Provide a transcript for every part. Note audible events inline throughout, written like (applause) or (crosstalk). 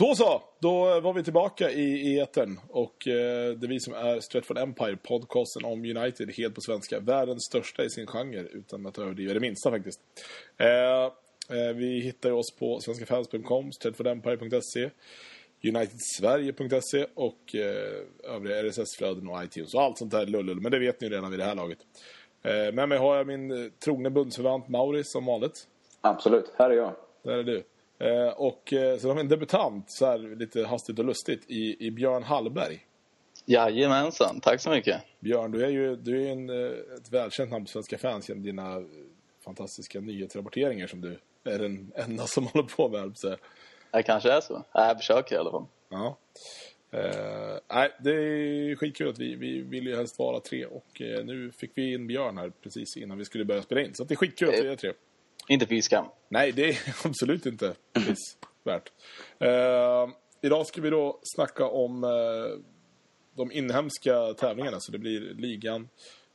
Då så, då var vi tillbaka i, etern och eh, det är vi som är Stretford Empire, podcasten om United, helt på svenska. Världens största i sin genre, utan att överdriva det minsta faktiskt. Eh, eh, vi hittar oss på svenskafans.com, stretfordempire.se, unitedsverige.se och övriga RSS-flöden och iTunes och allt sånt där lullull. Men det vet ni redan vid det här laget. Eh, med mig har jag min trogne bundsförvant Mauri som vanligt. Absolut, här är jag. Där är du. Eh, och eh, så har vi en debutant, så här lite hastigt och lustigt, i, i Björn Hallberg. Jajamensan, tack så mycket. Björn, du är ju du är en, eh, ett välkänt namn på svenska fans genom dina fantastiska nyhetsrapporteringar som du är den enda som (laughs) håller på med. Så. Det kanske är så. Jag försöker i alla fall. Ja. Eh, nej, det är skitkul att vi, vi vill ju helst vara tre och eh, nu fick vi in Björn här precis innan vi skulle börja spela in. Så det är skitkul att vi är tre. Inte fy skam. Nej, det är (laughs) absolut inte prisvärt. Eh, idag ska vi då snacka om eh, de inhemska tävlingarna. Så det blir ligan,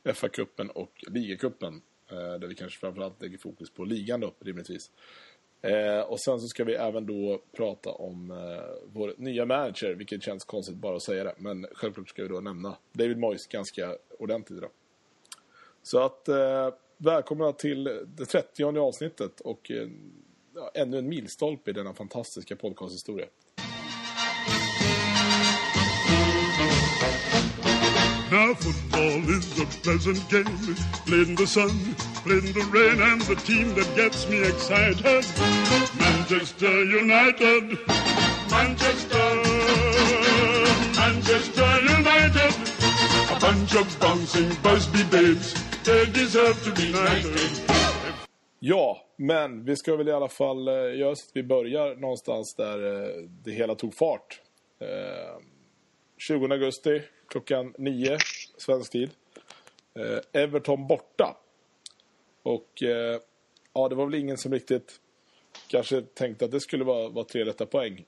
FA-cupen och ligacupen. Eh, där vi kanske framförallt lägger fokus på ligan då, rimligtvis. Eh, och sen så ska vi även då prata om eh, vår nya manager, vilket känns konstigt bara att säga det. Men självklart ska vi då nämna David Moyes ganska ordentligt idag. Så att eh, välkomna till det 30 avsnittet och eh, ja, ännu en milstolpe i denna fantastiska podcasthistoria. Now football is a pleasant game, played in the sun, played in the rain, and the team that gets me excited, Manchester United, Manchester, Manchester United, a bunch of bouncing Busby babes, they deserve to be knighted. Ja, men vi ska väl i alla fall eh, göra så att vi börjar någonstans där eh, det hela tog fart. Eh, 20 augusti klockan 9 svensk tid. Everton borta. Och ja, det var väl ingen som riktigt kanske tänkte att det skulle vara, vara tre rätta poäng.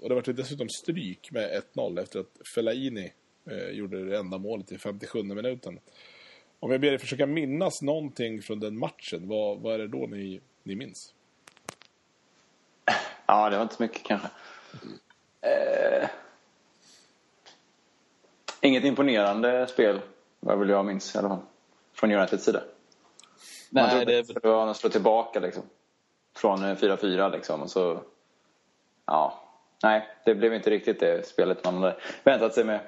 Och det var dessutom stryk med 1-0 efter att Fellaini gjorde det enda målet i 57 minuten. Om jag ber er försöka minnas någonting från den matchen, vad, vad är det då ni, ni minns? Ja, det var inte så mycket kanske. Eh, inget imponerande spel, vad vill jag minns i alla fall. Från Uniteds sida. Man Nej, trodde det att det var att slå tillbaka liksom. Från eh, 4-4 liksom. Och så, ja, nej, det blev inte riktigt det spelet man hade väntat sig med,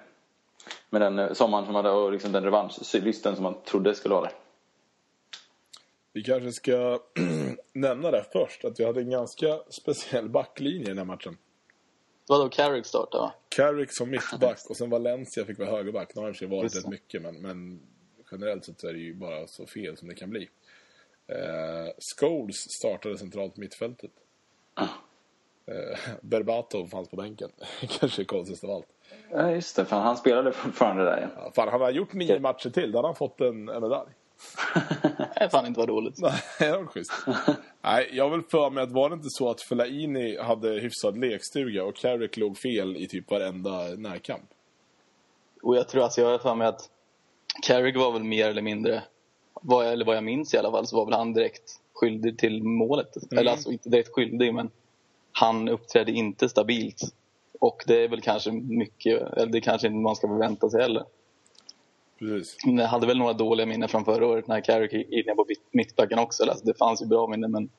med den eh, sommaren som hade och liksom den revanschlysten som man trodde skulle vara där. Vi kanske ska (clears throat) nämna det först, att vi hade en ganska speciell backlinje i den här matchen. Vadå, Carrick startade va? Carrick som (laughs) mittback och sen Valencia fick vara högerback. Nu har det i varit rätt mycket, men, men generellt sett så är det ju bara så fel som det kan bli. Eh, Scholes startade centralt mittfältet. Eh, (laughs) Berbatov fanns på bänken. (laughs) Kanske konstigast av allt. Ja, just det. Fan, han spelade fortfarande där ja. Ja, fan, han har gjort nio matcher till. Då hade han fått en, en medalj. (laughs) Nej, fan inte var dåligt. Nej, (laughs) det var schysst. (laughs) Nej, jag vill för mig att var det inte så att Fellaini hade hyfsad lekstuga och Carrick låg fel i typ varenda närkamp? Och jag tror alltså, jag har för mig att Carrick var väl mer eller mindre, vad jag, eller vad jag minns i alla fall, så var väl han direkt skyldig till målet. Eller alltså inte direkt skyldig, men han uppträdde inte stabilt. Och det är väl kanske mycket, eller det kanske inte man ska förvänta sig heller. Precis. Men jag hade väl några dåliga minnen från förra året när Carrick gick inne på mitt- mittbacken också. Alltså, det fanns ju bra minnen, men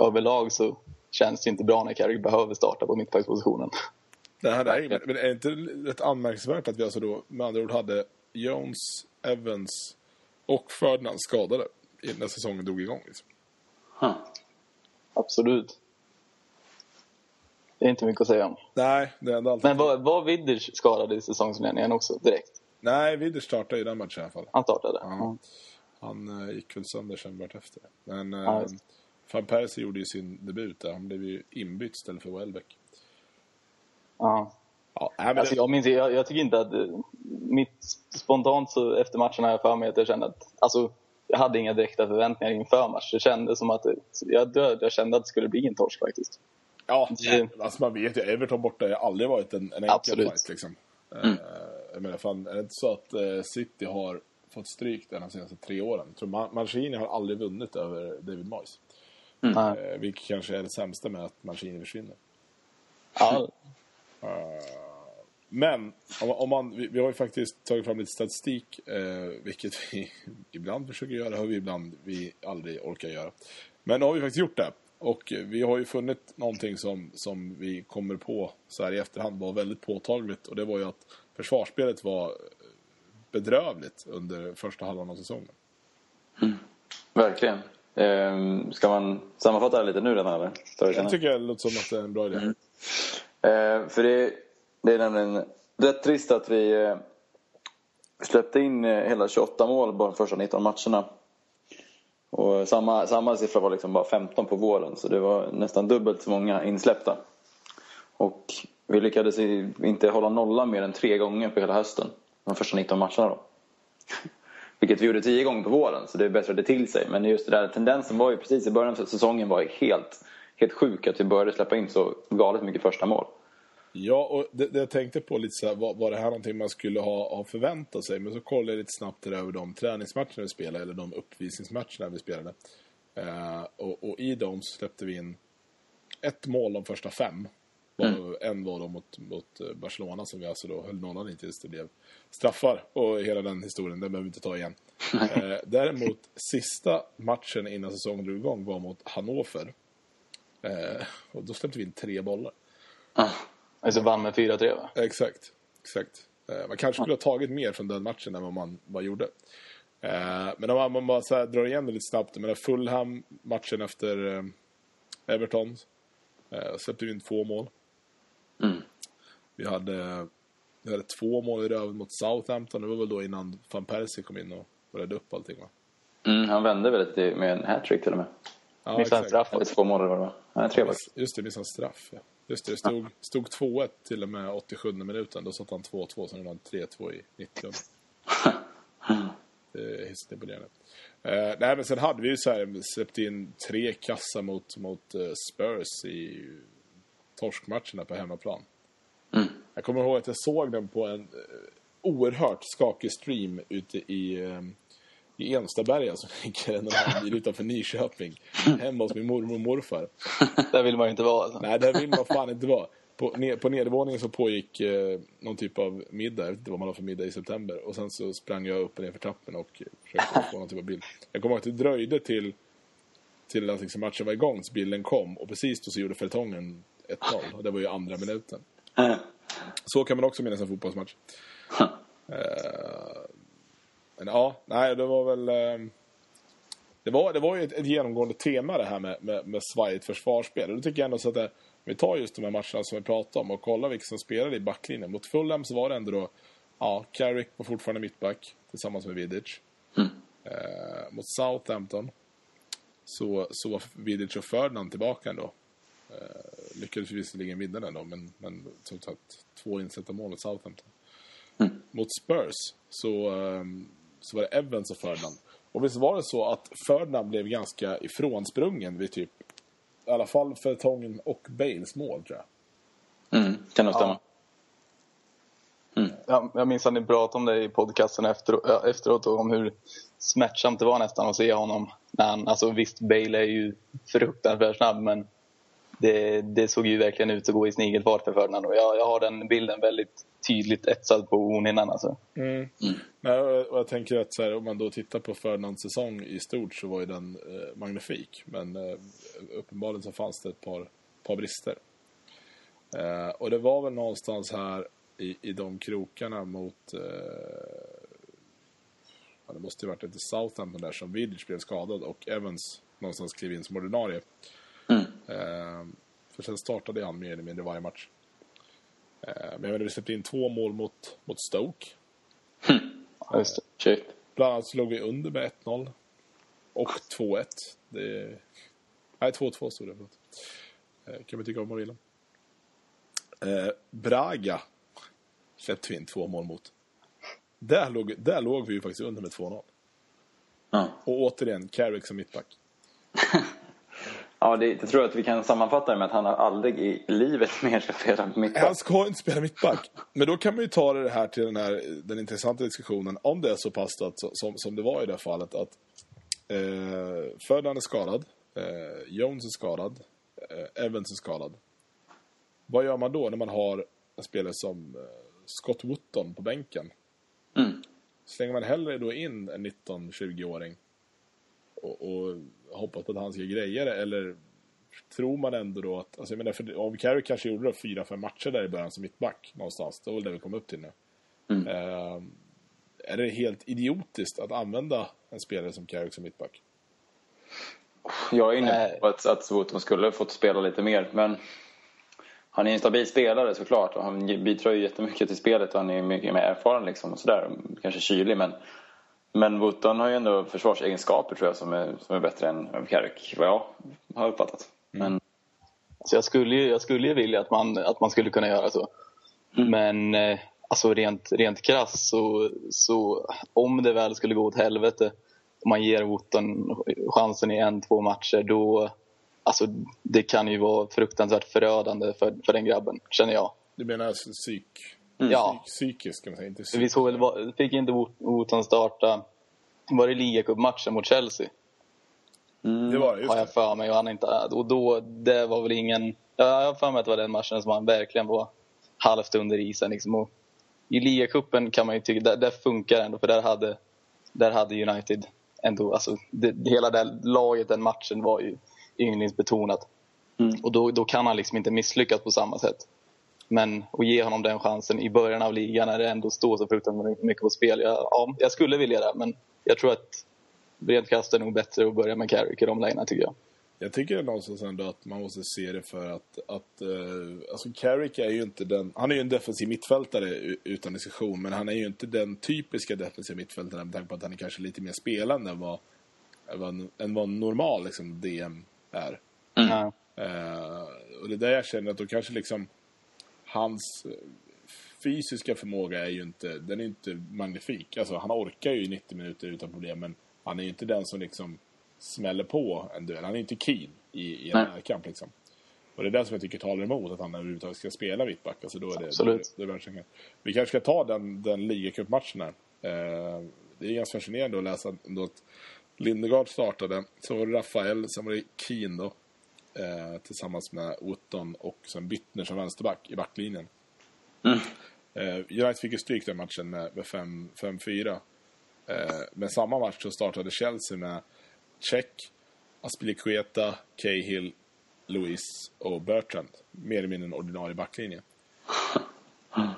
överlag så känns det inte bra när Carrick behöver starta på mittbackspositionen. Det här är, men men är det inte rätt anmärkningsvärt att vi alltså då med andra ord hade Jones, Evans och Ferdinand skadade när säsongen drog igång? Liksom. Huh. Absolut. Det är inte mycket att säga om. Nej, det är alltid... Men var, var Vidders skadad i säsongsinledningen också direkt? Nej, Widder startade i den matchen i alla fall. Han startade? Ja. Han eh, gick väl sönder sen vart efter. Men Ja, eh. Van Persie gjorde ju sin debut där. Han blev ju inbytt istället för Welbeck. Ja. Ja, men Alltså, jag, minns, jag, jag tycker inte att... eh, Mitt, spontant så efter matchen har jag för mig att jag kände att... Alltså, jag hade inga direkta förväntningar inför match. Det kändes som att... jag, jag kände att det skulle bli en torsk faktiskt. Ja, det- alltså man vet ju. Everton borta har aldrig varit en, en enkel Absolut. fight. Liksom. Eh, jag menar, fan, är det inte så att eh, City har fått stryk de senaste tre åren? Jag tror Man- Mancini har aldrig vunnit över David Moyes. Nej. Eh, vilket kanske är det sämsta med att Mancini försvinner. Ja, Men om, om man, vi, vi har ju faktiskt tagit fram lite statistik, eh, vilket (laughs) vi ibland försöker göra och vi ibland vi aldrig orkar göra. Men nu har vi faktiskt gjort det. Och vi har ju funnit någonting som, som vi kommer på så här i efterhand var väldigt påtagligt. Och det var ju att försvarsspelet var bedrövligt under första halvan av säsongen. Verkligen. Ehm, ska man sammanfatta det lite nu redan eller? Jag tycker det låter som att det är en bra idé. Eh, för det, det är nämligen rätt trist att vi eh, släppte in eh, hela 28 mål bara de första 19 matcherna. Och samma, samma siffra var liksom bara 15 på våren så det var nästan dubbelt så många insläppta. Och vi lyckades inte hålla nollan mer än tre gånger på hela hösten. De första 19 matcherna då. (laughs) Vilket vi gjorde tio gånger på våren så det bättrade till sig. Men just den där tendensen var ju precis i början av säsongen var helt, helt sjuk att vi började släppa in så galet mycket första mål. Ja, och det, det jag tänkte på lite så här, var, var det här någonting man skulle ha, ha förväntat sig? Men så kollade jag lite snabbt över de träningsmatcherna vi spelade, eller de uppvisningsmatcherna vi spelade. Eh, och, och i dem så släppte vi in ett mål de första fem. Var, En var då mot, mot eh, Barcelona som vi alltså då höll nollan i tills det blev straffar. Och hela den historien, den behöver vi inte ta igen. (laughs) Eh, däremot, sista matchen innan säsongen drog igång var mot Hannover. Eh, och då släppte vi in tre bollar. Alltså vann med 4-3 va? Exakt. exakt. Eh, Man kanske skulle ha tagit mer från den matchen än vad man vad gjorde. Eh, Men om man- bara så drar igen det lite snabbt. Men Fulham, matchen efter eh, Everton, släppte vi in två mål. Mm. Vi hade, vi hade två mål i röven mot Southampton. Det var väl då innan van Persie kom in och räddade upp allting va? Mm, han vände väl med en hattrick till och med. Ja, Missade en straff också. två mål eller vad det var. Nej, tre. Just det, missade en straff. Ja. Just det, det stod, stod 2-1 till och med 87 minuten. Då satt han 2-2, sen han 3-2 i 90. Det är hyfsat imponerande. Eh, nej, men sen hade vi ju så här, släppt in tre kassar mot, mot eh, Spurs i torskmatcherna på hemmaplan. Mm. Jag kommer ihåg att jag såg den på en eh, oerhört skakig stream ute i, i Enstaberga som ligger en och en halv mil utanför Nyköping. Hemma hos min mormor och morfar. Där vill man ju inte vara. Alltså. Nej, där vill man fan inte vara. På, ner, på nedervåningen så pågick eh, någon typ av middag. Jag vet inte vad man har för middag i september. Och sen så sprang jag upp och ner för trappen och försökte få någon typ av bild. Jag kommer ihåg att det dröjde till, till att liksom matchen var igång så bilden kom. Och precis då så gjorde Fertongen 1-0. Och det var ju andra minuten. Så kan man också minnas en fotbollsmatch. Eh, men ja, nej, det var väl... eh, det var, det var ju ett, ett genomgående tema det här med, med, med svajigt försvarsspel. Och då tycker jag ändå så att det, vi tar just de här matcherna som vi pratade om och kollar vilka som spelade i backlinjen. Mot Fulham så var det ändå då, ja, Carrick var fortfarande mittback tillsammans med Vidic. Eh, mot Southampton så, så var Vidic och Ferdinand tillbaka ändå. Eh, lyckades visserligen vinna den då, men, men som sagt två insläppta mål mot Southampton. Mot Spurs så, ehm, så var det Evans och Ferdinand. Och visst var det så att Ferdinand blev ganska ifrånsprungen vid typ i alla fall för Tongen och Bales mål tror jag. Mm, kan nog stämma. Jag, jag minns att ni pratade om det i podcasten efter, ja, efteråt och om hur smärtsamt det var nästan att se honom. När han, alltså visst, Bale är ju fruktansvärt snabb men det, det såg ju verkligen ut att gå i snigelfart för Ferdinand. Och jag, jag har den bilden väldigt tydligt etsad på hornhinnan. Alltså. Nej, och jag tänker att så här, om man då tittar på Ferdinands säsong i stort så var ju den eh, magnifik. Men eh, uppenbarligen så fanns det ett par, par brister. Eh, och det var väl någonstans här i, i de krokarna mot... Eh, ja, det måste ju varit ett Southampton där som Vidic blev skadad och Evans någonstans klev in som ordinarie. Eh, för sen startade han mer eller mindre varje match. Eh, men jag menar, vi släppte in två mål mot, mot Stoke. Ja, Just det. Bland annat så låg vi under med 1-0. Och 2-1. Det... Nej, 2-2 stod det. förlåt. Eh, kan vi tycka om vi vill. Eh, Braga släppte vi in två mål mot. Där låg, där låg vi ju faktiskt under med 2-0. Ja. Och återigen, Carrick som mittback. (laughs) Ja, det, jag tror att vi kan sammanfatta det med att han har aldrig i livet (laughs) mer ska spela mittback. Han ska inte spela mittback. Men då kan man ju ta det här till den, här, den intressanta diskussionen. Om det är så pass att, som, som det var i det här fallet att eh, Ferdinand är skadad. Eh, Jones är skadad. Eh, Evans är skadad. vad gör man då när man har en spelare som eh, Scott Wootton på bänken? Mm. Slänger man hellre då in en 19-20-åring och, och hoppas på att han ska greja det? Eller tror man ändå då att... Alltså jag menar, för om Carrick kanske gjorde fyra, fem matcher där i början som mittback någonstans. Det var väl det vi kom upp till nu. Mm. Eh, är det helt idiotiskt att använda en spelare som Carrick som mittback? Jag är inne på att, att Wootton skulle fått spela lite mer. Men han är en stabil spelare såklart. Och han bidrar ju jättemycket till spelet och han är mycket mer erfaren liksom och sådär. Kanske kylig men men Wootton har ju ändå försvarsegenskaper tror jag som är, som är bättre än Carrick vad jag har uppfattat. Men Så jag skulle ju, jag skulle ju vilja att man, att man skulle kunna göra så. Men eh, alltså rent, rent krasst så, så om det väl skulle gå åt helvete om man ger Wootton chansen i en, två matcher då alltså det kan ju vara fruktansvärt förödande för, för den grabben, känner jag. Du menar alltså psyk, Ja, psyk, psykiskt kan man säga, inte vi såg väl, fick inte Wootton starta, var det ligacupmatchen mot Chelsea? Det var det, just har jag för mig. Och, han inte, och då, det var väl ingen... Ja, jag har för mig att det var den matchen som han verkligen var halvt under isen. Liksom. Och I ligacupen kan man ju tycka, där, där funkar det ändå för där hade, där hade United ändå, alltså det, hela det laget den matchen var ju yndlingsbetonat. Mm. Och då, då kan han liksom inte misslyckas på samma sätt. Men att ge honom den chansen i början av ligan när det ändå står så fruktansvärt mycket på spel. Jag, ja, jag skulle vilja det, men jag tror att rent krasst är nog bättre att börja med Carrick i de lägena tycker jag. Jag tycker någonstans ändå att man måste se det för att, att eh, alltså Carrick är ju inte den, han är ju en defensiv mittfältare utan diskussion, men han är ju inte den typiska defensiva mittfältaren med tanke på att han är kanske lite mer spelande än vad, än vad, normal liksom, DM är. Ja. Eh, och det är där jag känner att då kanske liksom hans eh, fysiska förmåga är ju inte, den är inte magnifik. Alltså han orkar ju i 90 minuter utan problem, men han är ju inte den som liksom smäller på en duell. Han är inte keen i, i en närkamp liksom. Och det är det som jag tycker talar emot att han överhuvudtaget ska spela mittback. Alltså då är det, Absolut. Då då är det. Vi kanske ska ta den, den ligacupmatchen här. Eh, det är ganska fascinerande att läsa ändå att Lindegaard startade, så var det Rafael, sen var det Keen då. Eh, tillsammans med Otton och sen Bittner som vänsterback i backlinjen. Mm. Eh, United fick ju stryk den matchen med, med 5 5-4. Eh, men samma match så startade Chelsea med Check, Aspilicueta, Cahill, Luis och Bertrand. Mer eller mindre en ordinarie backlinje. (laughs)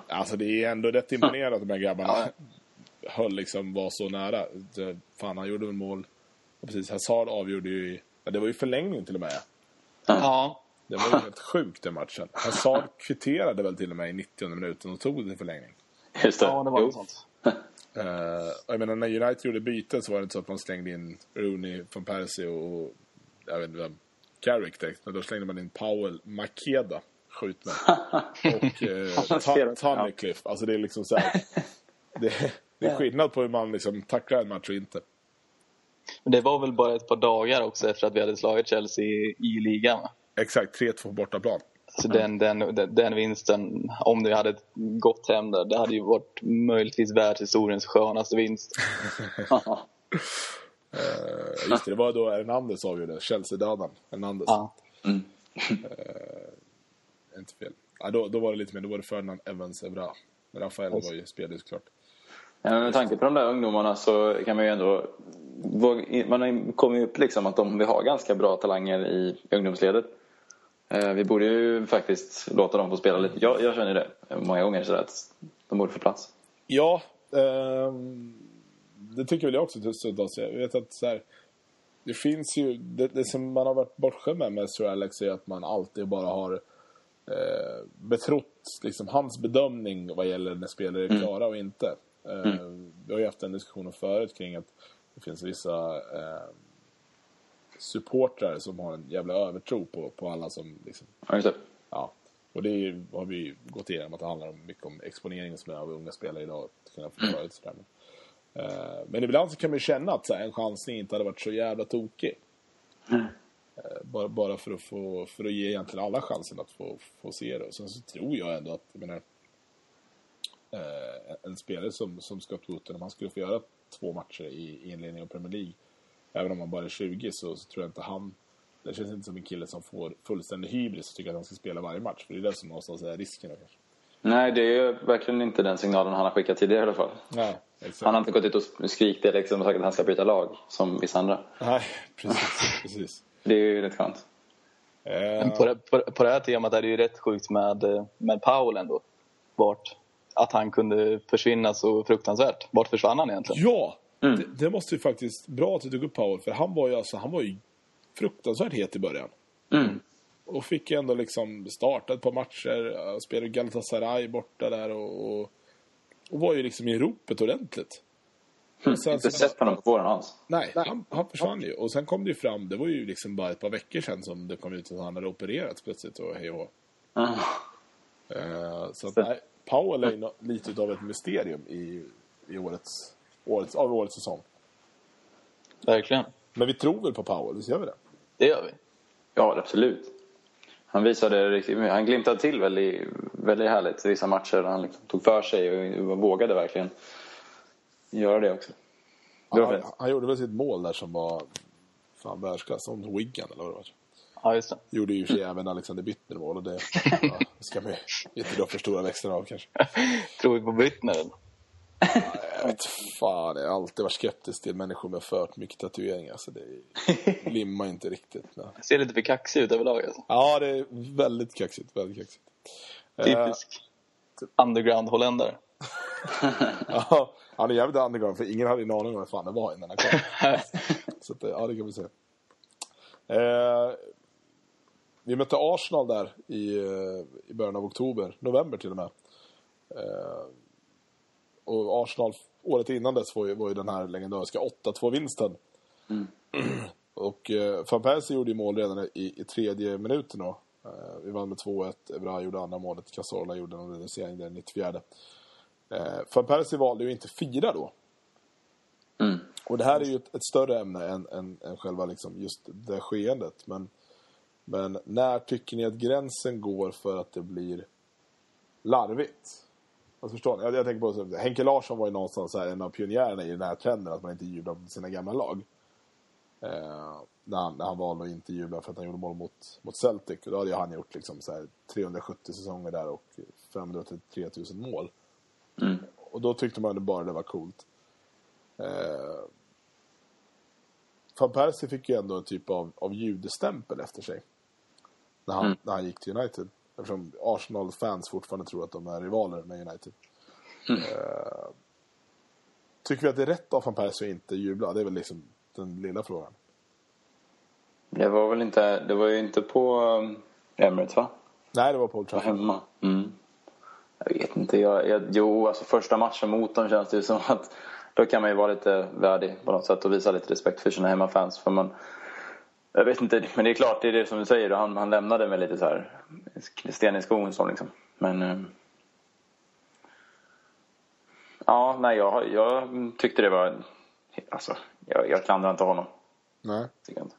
Alltså det är ändå rätt imponerande att de här grabbarna höll liksom, var så nära. Fan, han gjorde väl mål. Och precis, Hazard avgjorde ju, ja, det var ju förlängning till och med. Ja. Det var ju helt sjukt den matchen. Hazard kvitterade väl till och med i 90 minuten och tog det till förlängning. just det. ja, det var något sånt. Uh, (laughs) jag menar, när United gjorde byten så var det inte så att man slängde in Rooney från Percy och, jag vet inte vem, Carrick direkt. Men då slängde man in Powell, Makeda, skjut mig. (laughs) Och uh, det. Tunnicliffe. Alltså det är liksom så här, (laughs) det, det är skillnad på hur man liksom tacklar en match och inte. Men det var väl bara ett par dagar också efter att vi hade slagit Chelsea i, i ligan. va? Exakt, 3-2 på bortaplan. Så den, den, den, den vinsten, om vi hade gått hem där, det hade ju varit möjligtvis världshistoriens skönaste vinst. Uh, (laughs) just det, det var då Hernandez avgjorde, Chelsea-dödaren. Hernandez. Ja. Mm. Inte fel. Ja, då, då var det lite mer, då var det Ferdinand Evans Evra. Rafael var ju spelade ju såklart. Ja, men med tanke på de där ungdomarna så kan man ju ändå... Man har- kommer ju upp liksom att de, vi har ganska bra talanger i ungdomsledet. Eh, Vi borde ju faktiskt låta dem få spela lite. Jag, jag känner det många gånger så att de borde få plats. Ja, ehm, det tycker väl jag också stundtals. Jag vet att så här, det finns ju, det, det som man har varit bortskämd med med Sir Alex är att man alltid bara har eh, betrott liksom, hans bedömning vad gäller när spelare är klara och inte. Eh, Vi har ju haft en diskussion förut kring att det finns vissa eh, supportrar som har en jävla övertro på, på alla som liksom, Ja. Ja, och det är, har vi gått igenom att det handlar mycket om exponering som är av unga spelare idag. Att kunna få ut sådär. Men, eh, men ibland så kan man ju känna att här, en chansning inte hade varit så jävla tokig. Eh, bara, bara för att få för att ge egentligen alla chansen att få, få se det. Och sen så tror jag ändå att, jag menar, eh, en spelare som, som Scott Wootton, om han skulle få göra två matcher i, i inledningen av Premier League, även om han bara är 20, så, så tror jag inte han Det känns inte som en kille som får fullständig hybris och tycker att han ska spela varje match. För det är det som någonstans är risken kanske. Nej, det är ju verkligen inte den signalen han har skickat tidigare i alla fall. Nej, exakt. Han har inte gått ut och skrikit det liksom och sagt att han ska byta lag som vissa andra. Nej, precis. precis. Det är ju rätt skönt. Men Eh, på, det, på, på det här temat är det ju rätt sjukt med, eh, med Powell ändå. Vart, att han kunde försvinna så fruktansvärt. Vart försvann han egentligen? ja, det, det måste ju faktiskt... Bra att du tog upp Powell, för han var ju, alltså, han var ju fruktansvärt het i början. Mm. Och fick ändå liksom starta ett par matcher, eh, spelade Galatasaray borta där och, och, och var ju liksom i ropet ordentligt. Och sen Inte sett honom på våren alls. Nej, han, han försvann ju. Och sen kom det ju fram, det var ju liksom bara ett par veckor sedan som det kom ut att han hade opererats plötsligt och hej och. Mm. Eh, Så att, nej, Powell är nå- lite utav ett mysterium i, i årets, årets, av årets säsong. Verkligen. Men vi tror väl på Powell, visst gör vi det? Det gör vi. Ja, absolut. Han visade riktigt Han glimtade till väldigt, väldigt härligt i vissa matcher. Han liksom tog för sig och vågade verkligen göra det också. Det Han, han gjorde väl sitt mål där som var fan världsklass, som Wigan eller vad det var. Ja, just det. Gjorde ju sig även Alexander Bittner mål och det ja, ska man ju inte dra för stora växlar av kanske. (laughs) Tror vi på Brittner? eller? Jag vet fan, jag har alltid varit skeptisk till människor med för mycket tatueringar. Så det limmar inte riktigt. Nej. Ser lite för kaxig ut överlag alltså. Ja, det är väldigt kaxigt. Väldigt kaxigt. Eh, Typisk underground-holländare. (laughs) ja, han är jävligt underground för ingen hade en aning om vad fan det var innan han kom. (laughs) Så att, ja, det kan vi se. Eh, vi mötte Arsenal där i, eh, i början av oktober, november till och med. Eh, och Arsenal, året innan dess var ju, var ju den här legendariska 8-2-vinsten. och eh, Van Persie gjorde ju mål redan i, i tredje minuten då. Eh, vi vann med 2-1, Evra gjorde andra målet, Cazorla gjorde en reducering där i 94. Eh, Van Persie valde ju inte fira då. Mm. Och det här är ju ett, ett större ämne än, än, än själva liksom just det skeendet. Men, men när tycker ni att gränsen går för att det blir larvigt? Alltså förstår ni? Jag, jag tänker på så, Henke Larsson var ju någonstans här, en av pionjärerna i den här trenden att man inte jublar på sina gamla lag. Eh, när, han, när han valde att inte jubla för att han gjorde mål mot, mot Celtic. Och då hade ju han gjort liksom så här 370 säsonger där och 533 000 mål. Mm. Och då tyckte man bara det var coolt. Eh, Van Persie fick ju ändå en typ av, av judestämpel efter sig. När han, Mm. när han gick till United. Eftersom Arsenal-fans fortfarande tror att de är rivaler med United. Eh, tycker vi att det är rätt av Van Persie att inte jubla? Det är väl liksom den lilla frågan. Det var väl inte... Det var ju inte på um, Emirates, va? Nej, det var Paul Var Trafford. hemma. Mm. Jag vet inte. Jag, jag, jo, alltså första matchen mot dem känns det ju som att då kan man ju vara lite värdig på något sätt och visa lite respekt för sina hemmafans. För man, jag vet inte, men det är klart, det är det som du säger. Han, han lämnade med lite så här sten i skon så liksom. Men... eh, Ja, nej, jag, jag tyckte det var... Alltså, jag, jag klandrar inte honom. Nej. Tycker jag inte.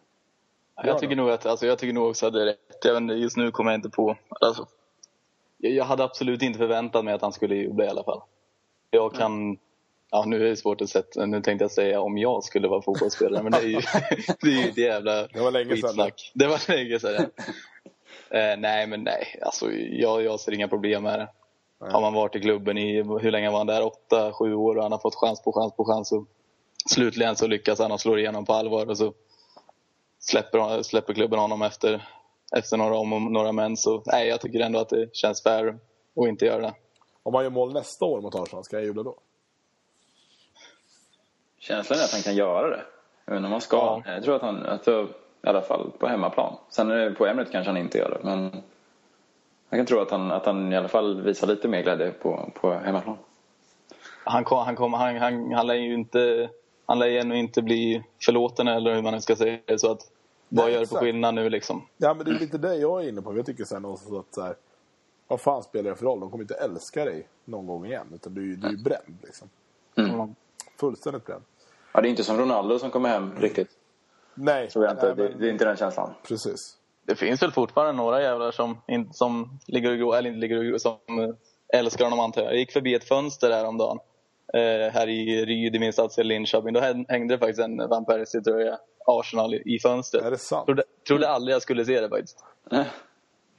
Jag tycker, nog att, alltså, jag tycker nog också att det är rätt. Jag vet inte, just nu kommer jag inte på... Alltså, jag, jag hade absolut inte förväntat mig att han skulle jubla i alla fall. Jag kan... Ja, nu är det svårt att sätta... Nu tänkte jag säga om jag skulle vara fotbollsspelare, men det är ju, (laughs) det är ju ett jävla Det var länge sedan. skitsnack. Det var länge sedan. eh, nej, men nej. Alltså, jag, jag ser inga problem med det. Nej. Har man varit i klubben i, hur länge var han där? Åtta, sju år och han har fått chans på chans på chans. Och slutligen så lyckas han och slår igenom på allvar och så släpper, släpper klubben honom efter, efter några om och några män. Så nej, jag tycker ändå att det känns fair att inte göra det. Om han gör mål nästa år mot Arsenal, ska jag jubla då? Känslan är att han kan göra det. Jag vet inte om han ska. Ja. Jag tror att han, att jag, i alla fall på hemmaplan. Sen är det på Emirates kanske han inte gör det. Men jag kan tro att han, att han i alla fall visar lite mer glädje på, på hemmaplan. Han, kom, han, kom, han, han, han lär ju inte, han lär ju ännu inte bli förlåten eller hur man ska säga. Så att, vad Nej, gör det för skillnad nu liksom? Ja, men det är lite det jag är inne på. Jag tycker så här någonstans att så här, vad fan spelar det för roll? De kommer inte älska dig någon gång igen. Utan du, är ju- du är ju bränd liksom. Mm. Fullständigt bränd. Ja, det är inte som Ronaldo som kommer hem riktigt. Nej, Tror jag inte. nej, Det, men, det är inte den känslan. precis. Det finns väl fortfarande några jävlar som, in, som ligger och eller inte ligger och som eh, älskar honom antar jag. Jag gick förbi ett fönster häromdagen eh, här i Ryd i min stadsdel Linköping. Då häng- hängde det faktiskt en Van Persie-tröja, Arsenal, i, i fönstret. Är det sant? Trodde, trodde aldrig jag skulle se det faktiskt.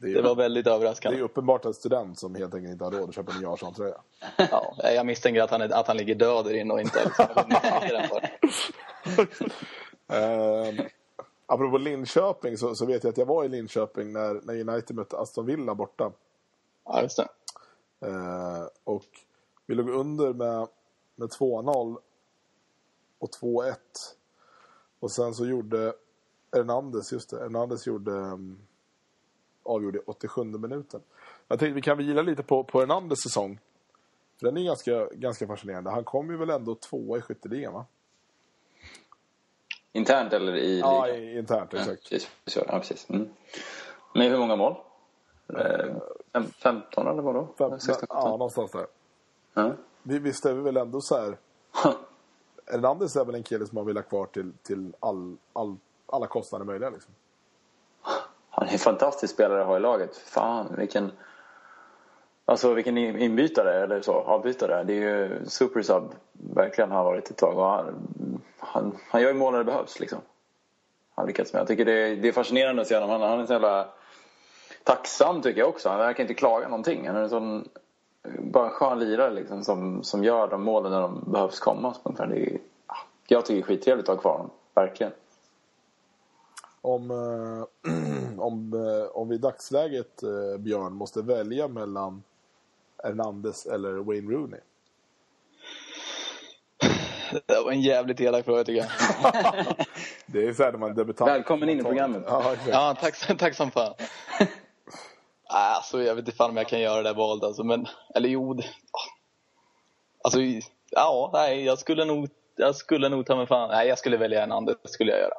Det Det var väldigt det överraskande. är uppenbart en student som helt enkelt inte har råd att köpa en ny Arsenal-tröja. (laughs) Ja, jag misstänker att han, är, att han ligger död där inne och inte liksom, än vad- Eh, apropå Linköping så, så vet jag att jag var i Linköping när, när United mötte Aston Villa borta. Ja, just det. Eh, och vi låg under med, med 2-0 och 2-1. Och sen så gjorde Hernandez, just det, Hernandez gjorde, um, avgjorde i 87 minuten. Jag tänkte vi kan vila lite på, på Hernandez säsong. För den är ganska, ganska fascinerande. Han kom ju väl ändå tvåa i skytteligan va? Internt eller i Ja, ligan? internt Ja, exakt. precis. Så, Ja, precis. Mm. Med hur många mål? Eh, fem- 15 eller vadå? Fem, 16, ja, någonstans där. ja. Vi, visst är vi väl ändå så här... Hernandez är väl en kille som man vill ha kvar till, till all, all, alla kostnader möjliga liksom. Han är en fantastisk spelare att ha i laget. Fan, vilken... Alltså vilken inbytare, eller så, avbytare. Det är ju supersub, verkligen har varit ett tag. Och han, han, han gör ju mål när det behövs liksom. Han lyckats med. Jag tycker det är, det är fascinerande att se honom. Han, han är så jävla tacksam tycker jag också. Han verkar inte klaga någonting. Han är en sån, bara en skön lirare liksom, som, som gör de målen när de behövs komma. Det är, ah, jag tycker det är skittrevligt att ha kvar honom. Verkligen. Om, eh, (clears throat) om, eh, om vi i dagsläget, eh, Björn, måste välja mellan Hernandez eller Wayne Rooney. Det var en jävligt elak fråga tycker jag. (laughs) Det är så här när man debuterar. Välkommen in i programmet. Ja, exakt. Ja, tack, tack som fan. (laughs) Alltså, jag vet inte fan om jag kan göra det valet alltså, men... Eller jo, det, Alltså, ja, nej, jag skulle nog... Jag skulle nog ta mig fan... Nej, jag skulle välja en annan, det skulle jag göra.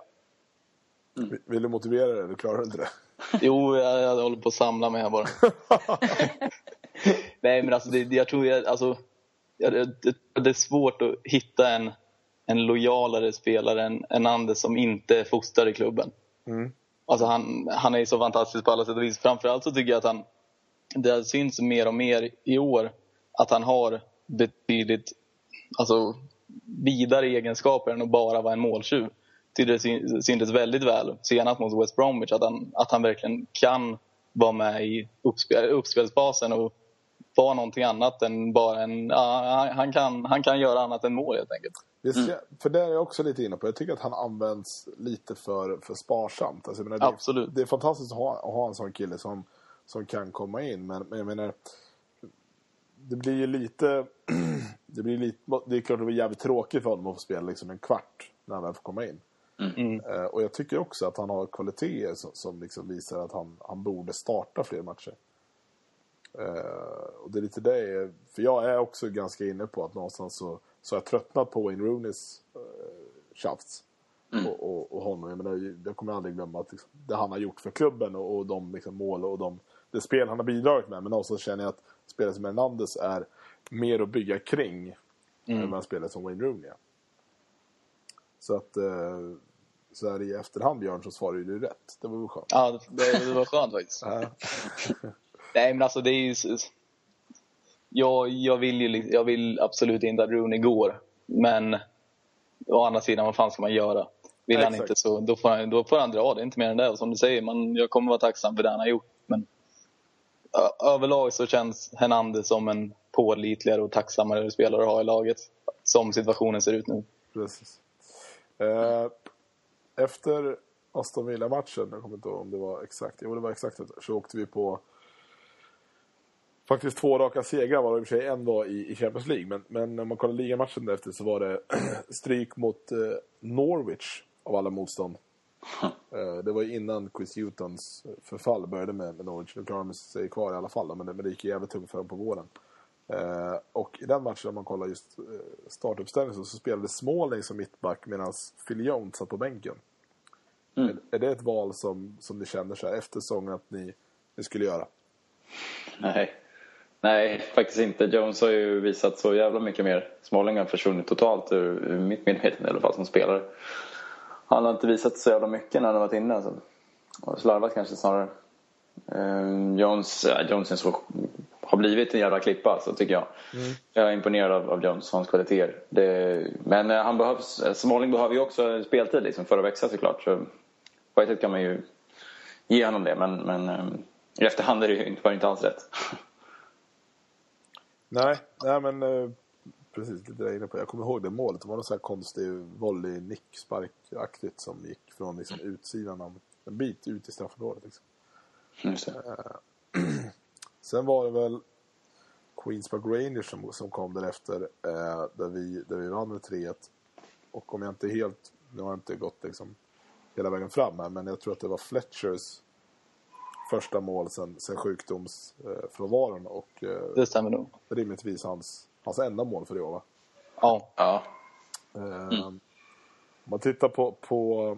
Vill du motivera det eller klarar du inte det? (laughs) Jo, jag, jag håller på att samla mig här bara. (laughs) nej, men alltså, det, jag tror jag... Alltså, det, det är svårt att hitta en, en lojalare spelare än, än Anders som inte är fostrad i klubben. Mm. Alltså han, han är så fantastisk på alla sätt och vis. Framförallt så tycker jag att han, det syns mer och mer i år att han har betydligt alltså, vidare egenskaper än att bara vara en måltjuv. Det syn- syntes väldigt väl senast mot West Bromwich att han, att han verkligen kan vara med i uppspel, uppspelsfasen och vara någonting annat än bara en... Ja, han, kan, han kan göra annat än mål helt enkelt. Det ser, För det är jag också lite inne på. Jag tycker att han används lite för, för sparsamt. Alltså, jag menar, det, Absolut. Det är fantastiskt att ha, att ha en sån kille som, som kan komma in. Men, men jag menar, det blir ju lite... (clears throat) det, blir lite det är klart det blir jävligt tråkigt för honom att få spela liksom en kvart när han väl får komma in. Mm. Eh, och jag tycker också att han har kvaliteter som, som liksom visar att han, han borde starta fler matcher. Eh, och det är lite det, för jag är också ganska inne på att någonstans så, så har jag tröttnat på Wayne Rooneys uh, tjafs. Och, och, och honom, jag, menar, jag kommer aldrig glömma att liksom, det han har gjort för klubben och, och de liksom, mål och de, det spel han har bidragit med. Men någonstans känner jag att spelet som Hernandez är mer att bygga kring än vad spelet som Wayne Rooney är. Så att eh, så här i efterhand Björn så svarar du rätt. Det var väl skönt. Ja, det, det var skönt faktiskt. (laughs) Nej, men alltså det är ju... Jag, jag, vill ju, jag vill absolut inte att Rooney går. Men å andra sidan, vad fan ska man göra? Vill Nej, han exakt. inte så, då får han, då får han dra. Det är inte mer än det. Och som du säger, man, jag kommer vara tacksam för det han har gjort. Men överlag så känns Hernandez som en pålitligare och tacksammare spelare att ha i laget. Som situationen ser ut nu. Precis. Eh, efter Aston Villa-matchen, jag kommer inte ihåg om det var exakt, jo det var exakt så åkte vi på faktiskt två raka segrar, var det i och för sig en var i, i Champions League. Men, men om man kollar ligamatchen därefter så var det (clears throat) stryk mot eh, Norwich av alla motstånd. (laughs) Eh, det var ju innan Chris Hutons förfall började med, med Norwich. Nu klarar de sig kvar i alla fall, men det, men det gick ju jävligt tungt för dem på våren. Eh, och i den matchen, om man kollar just eh, startuppställningen, så, så spelade Smalling som mittback medan Phil Jones satt på bänken. Mm. Är, är det ett val som, som ni känner så här efter säsongen att ni, ni skulle göra? Nej. Nej, faktiskt inte. Jones har ju visat så jävla mycket mer. Smalling har försvunnit totalt ur, ur mitt medvetande i alla fall som spelare. Han har inte visat så jävla mycket när han har varit inne. Alltså. Och slarvat kanske snarare. Eh, Jones, ja, Jones är så har blivit en jävla klippa så tycker jag. Jag är imponerad av, av Jones och hans kvaliteter. Det, men eh, han behövs, eh, Smalling behöver ju också speltid liksom, för att växa såklart. Så på ett sätt kan man ju ge honom det men, men eh, i efterhand är det ju inte, inte alls rätt. (laughs) Nej, nej men eh, precis det jag är inne på. Jag kommer ihåg det målet. Det var någon sån här konstig volley nicksparkaktigt som gick från liksom, utsidan av en bit ut i straffområdet. Liksom. Det. (clears throat) Sen var det väl Queens Park Rangers som, som kom därefter eh, där, vi, där vi vann med 3-1. Och om jag inte helt, nu har jag inte gått liksom hela vägen fram här, men jag tror att det var Fletchers första mål sen, sen sjukdomsfrånvaron och eh, Det stämmer nog. rimligtvis hans, hans enda mål för det år va? Ja. Ja. Eh, Om man tittar på, på,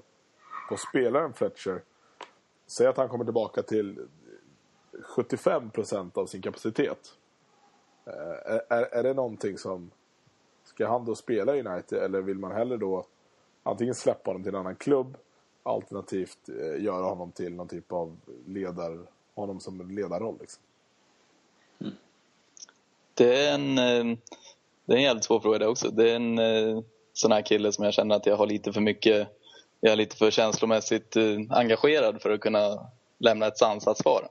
på spelaren Fletcher. Säg att han kommer tillbaka till 75% av sin kapacitet. Eh, är, är, är det någonting som... Ska han då spela i United eller vill man hellre då antingen släppa honom till en annan klubb alternativt eh, göra honom till någon typ av ledar... Honom som en ledarroll liksom. Mm. Det är en, eh, det är en jävligt svår fråga det också. Det är en eh, sån här kille som jag känner att jag har lite för mycket, jag är lite för känslomässigt eh, engagerad för att kunna lämna ett sansat svar.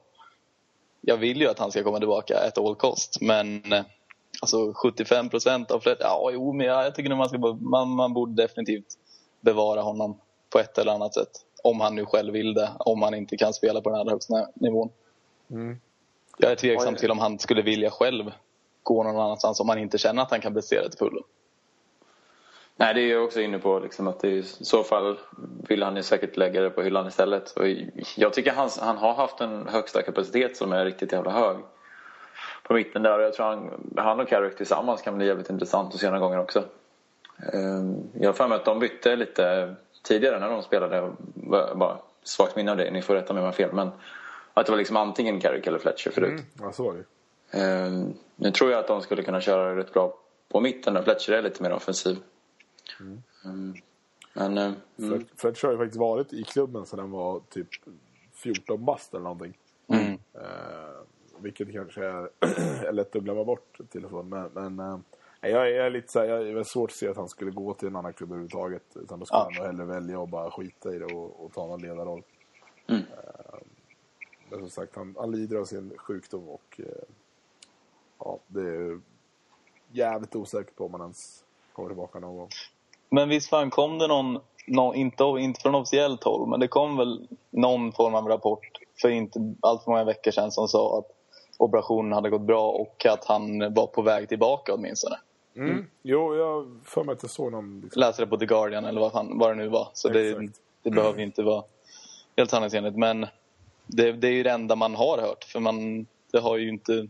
Jag vill ju att han ska komma tillbaka at all cost, men alltså 75 procent av Fred, ja jo men jag, jag tycker nog man, ska, man, man borde definitivt bevara honom på ett eller annat sätt. Om han nu själv vill det, om han inte kan spela på den allra högsta nivån. Jag är tveksam till om han skulle vilja själv gå någon annanstans om han inte känner att han kan prestera till fullo. Nej, det är jag också inne på. Liksom, att det är, I så fall vill han ju säkert lägga det på hyllan istället. Och jag tycker han, han har haft en högsta kapacitet som är riktigt jävla hög. På mitten där. Och jag tror han, han och Carrick tillsammans kan bli jävligt intressant att se några gånger också. Ehm, Jag har för mig att de bytte lite tidigare när de spelade. Bara svagt minne av det, ni får rätta mig om jag har fel. Men att det var liksom antingen Carrick eller Fletcher förut. Mm, ja, så var det. Ehm, Nu tror jag att de skulle kunna köra rätt bra på mitten där Fletcher är lite mer offensiv. Ehm, Men mm, Fred- Fletcher har ju faktiskt varit i klubben sedan han var typ 14 bast eller någonting. Mm. Eh, vilket kanske är, är (clears throat) lätt att glömma bort till och från. Men, men jag, är- jag är lite så här, jag är svårt att se att han skulle gå till en annan klubb överhuvudtaget. Utan då skulle Ja. han nog hellre välja att bara skita i det och, och ta någon ledarroll. Mm. Eh, men som sagt, han, han lider av sin sjukdom och eh, ja, det är jävligt osäkert på om han ens kommer tillbaka någon gång. Men visst fan kom det någon, någon inte, inte från officiellt håll, men det kom väl någon form av rapport för inte allt för många veckor sedan som sa att operationen hade gått bra och att han var på väg tillbaka åtminstone. Mm. Jo, jag för mig att jag såg någon... Liksom, Läste det på The Guardian eller vad, fan, vad det nu var. Så det, det behöver ju inte vara helt sanningsenligt. Men det, det är ju det enda man har hört. För man, det har ju inte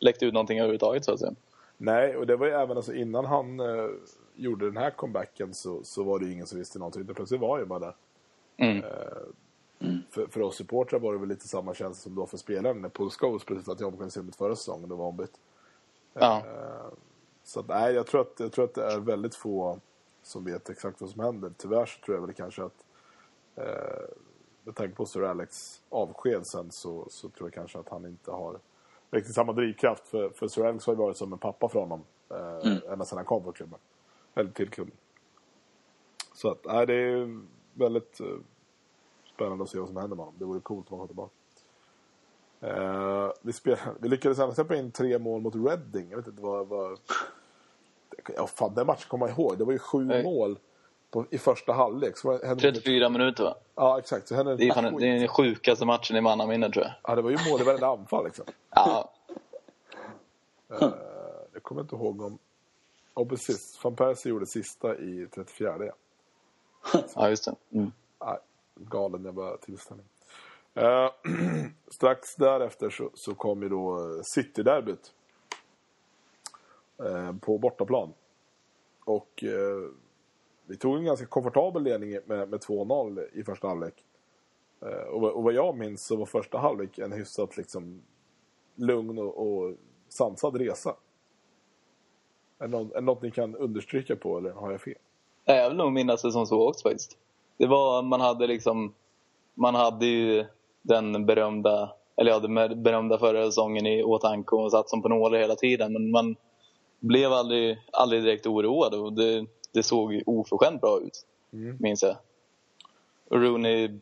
läckt ut någonting överhuvudtaget så att säga. Nej, och det var ju även alltså innan han eh, gjorde den här comebacken så, så var det ju ingen som visste någonting. Utan plötsligt var han ju bara där. Mm. För, för oss supportrar var det väl lite samma känsla som det var för spelaren när Paul Scholes plötsligt att jag omklädningsrummet förra säsongen. Det var ombytt. Ja. Så att, nej, jag tror, att, jag tror att det är väldigt få som vet exakt vad som händer. Tyvärr så tror jag väl kanske att eh, med tanke på Sir Alex avsked sen så, så tror jag kanske att han inte har riktigt samma drivkraft. För, för Sir Alex har ju varit som en pappa för honom eh, ända sedan han kom på klubben. Eller till klubben. Så att, nej, det är väldigt eh, spännande att se vad som händer med honom. Det vore coolt om han kom tillbaka. Eh, vi, spel, vi lyckades även släppa in tre mål mot Reading. Jag vet inte vad... vad ja, fan, den matchen kommer jag ihåg. Det var ju sju Nej. mål på, i första halvlek. Så hände 34 minuter va? Ja, exakt. Så hände Det är, fan, det är den sjukaste matchen i mannaminne tror jag. Ja, det var ju mål i varenda anfall liksom. Ja, Eh, jag kommer inte ihåg om... Och precis, van Persie gjorde sista i 34. Ja. ja just det. Mm. Nej, galen jävla tillställning. Eh, (clears throat) strax därefter så, så kom ju då eh, City-derbyt. Eh, på bortaplan. Och eh, vi tog en ganska komfortabel ledning med, med 2-0 i första halvlek. Eh, och, vad- och vad jag minns så var första halvlek en hyfsat liksom lugn och, och sansad resa. Är det, något, är det något ni kan understryka på eller har jag fel? Jag vill nog minnas det som så också faktiskt. Det var, man hade liksom, man hade ju den berömda eller ja, den berömda förra säsongen i åtanke och satt som på nålar hela tiden. Men man blev aldrig, aldrig direkt oroad och det, det såg oförskämt bra ut, mm. minns jag. Rooney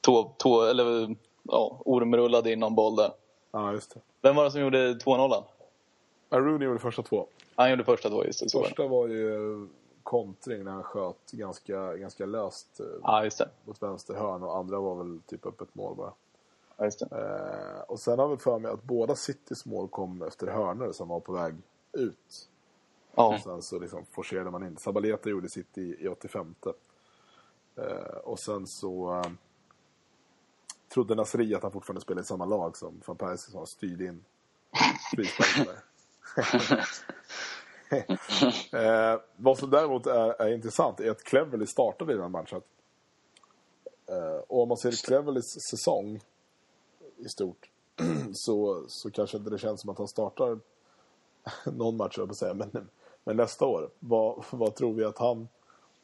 tå, tå, eller, ja, ormrullade in någon boll där. Ja, just det. Vem var det som gjorde 2-0? Ja, Rooney gjorde första två. Han gjorde första två, just det. Så första var ju kontring när han sköt ganska, ganska löst eh, ja, just det. mot vänster hörn och andra var väl typ öppet mål bara. Ja, just det. Eh, och sen har vi för mig att båda Citys mål kom efter hörnor som var på väg ut. Ja. Och sen så liksom forcerade man in. Sabaleta gjorde sitt i, i 85. Eh, och sen så eh, trodde Nasri att han fortfarande spelade i samma lag som van Persie som styrde in frisparken (laughs) eh, vad som däremot är, är intressant är att Cleverly startade i den matchen. Eh, och om man ser Cleverlys säsong i stort (clears throat) så, så kanske inte det känns som att han startar (laughs) någon match, jag på säga, men, men nästa år. Vad, vad tror vi att han,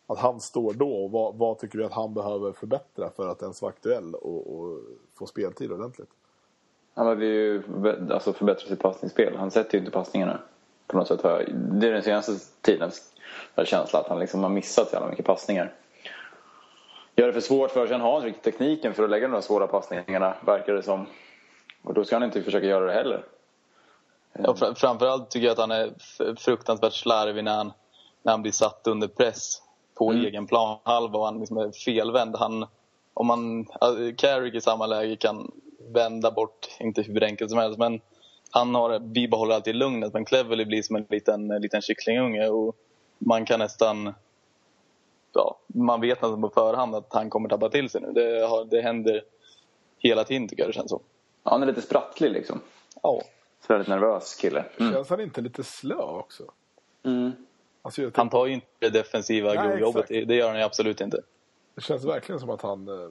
att han står då? Och vad, vad tycker vi att han behöver förbättra för att ens vara aktuell och, och få speltid ordentligt? Han behöver ju alltså förbättra sitt passningsspel. Han sätter ju inte passningarna på något sätt. Det är den senaste tidens känsla att han liksom har missat så jävla mycket passningar. Gör det för svårt för sig. Han har inte riktigt tekniken för att lägga de där svåra passningarna, verkar det som. Och då ska han inte försöka göra det heller. Ja, fr framförallt tycker jag att han är fruktansvärt slarvig när han, när han blir satt under press på mm. egen planhalva och han liksom är felvänd. Han, om man, Carrick i samma läge kan vända bort, inte hur enkelt som helst, men han har, bibehåller alltid lugnet. Men Cleverly blir som en liten, liten kycklingunge och man kan nästan... Ja, man vet nästan på förhand att han kommer tappa till sig nu. Det, har, det händer hela tiden tycker jag det känns som. Ja, han är lite sprattlig liksom. Ja. Så väldigt nervös kille. Mm. Känns han inte lite slö också? Mm. Alltså, tänkte... Han tar ju inte det defensiva Nej, jobbet. Det gör han ju absolut inte. Det känns verkligen som att han eh,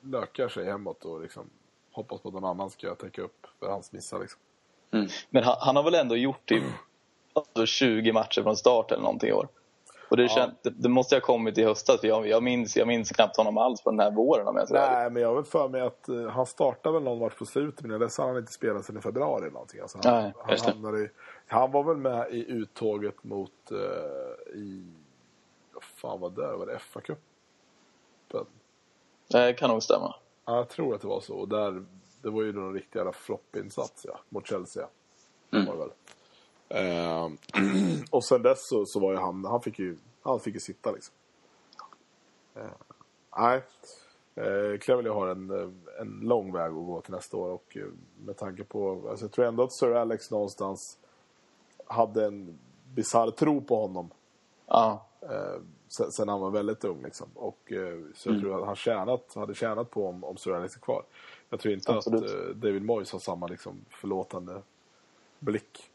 lökar sig hemåt och liksom hoppas på att någon annan ska täcka upp för hans missar. Liksom. Mm. Men han, han, har väl ändå gjort typ alltså 20 matcher från start eller någonting i år. Och det, ja. känd, det, det, måste ha kommit i höstas. Jag, jag, minns, jag minns knappt honom alls på den här våren om jag Nej, men jag har för mig att uh, han startade väl någon match på slutet. Men dess har han inte spelat sedan i februari eller någonting. Alltså han, Nej, han, hamnade i, han var väl med i uttåget mot uh, i... Vad fan var det? Var det FA-cupen? Det kan nog stämma. Ja, jag tror att det var så. Och där, det var ju en riktig jävla floppinsats ja, mot Chelsea. Mm. Var det väl. Eh, (clears throat) och sen dess så, så var ju han, han fick ju, han fick ju sitta liksom. Eh, nej. Eh, Cleverly har en, en lång väg att gå till nästa år och eh, med tanke på, alltså jag tror ändå att Sir Alex någonstans hade en bisarr tro på honom. Ja. Eh, sen, sen han var väldigt ung liksom. Och eh, så jag mm. tror att han tjänat, hade tjänat på om, om Sir Alex är kvar. Jag tror inte Absolut. att eh, David Moyes har samma liksom, förlåtande blick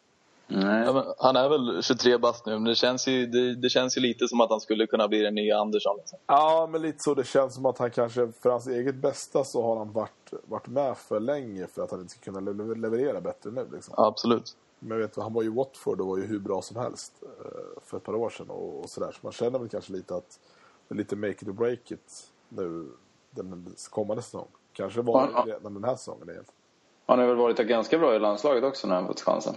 Ja, han är väl 23 bast nu, men det känns, ju, det, det, känns ju lite som att han skulle kunna bli den nya Andersson. Liksom. Ja, men lite så. Det känns som att han kanske, för hans eget bästa så har han varit, varit med för länge för att han inte ska kunna leverera bättre nu. Liksom. Ja, absolut. Men vet, han var ju Watford och var ju hur bra som helst eh, för ett par år sedan och, och sådär. Så man känner väl kanske lite att det är lite make it or break it nu den kommande säsong. Kanske var ja, redan den här säsongen helt. Han har väl varit ganska bra i landslaget också när han fått chansen.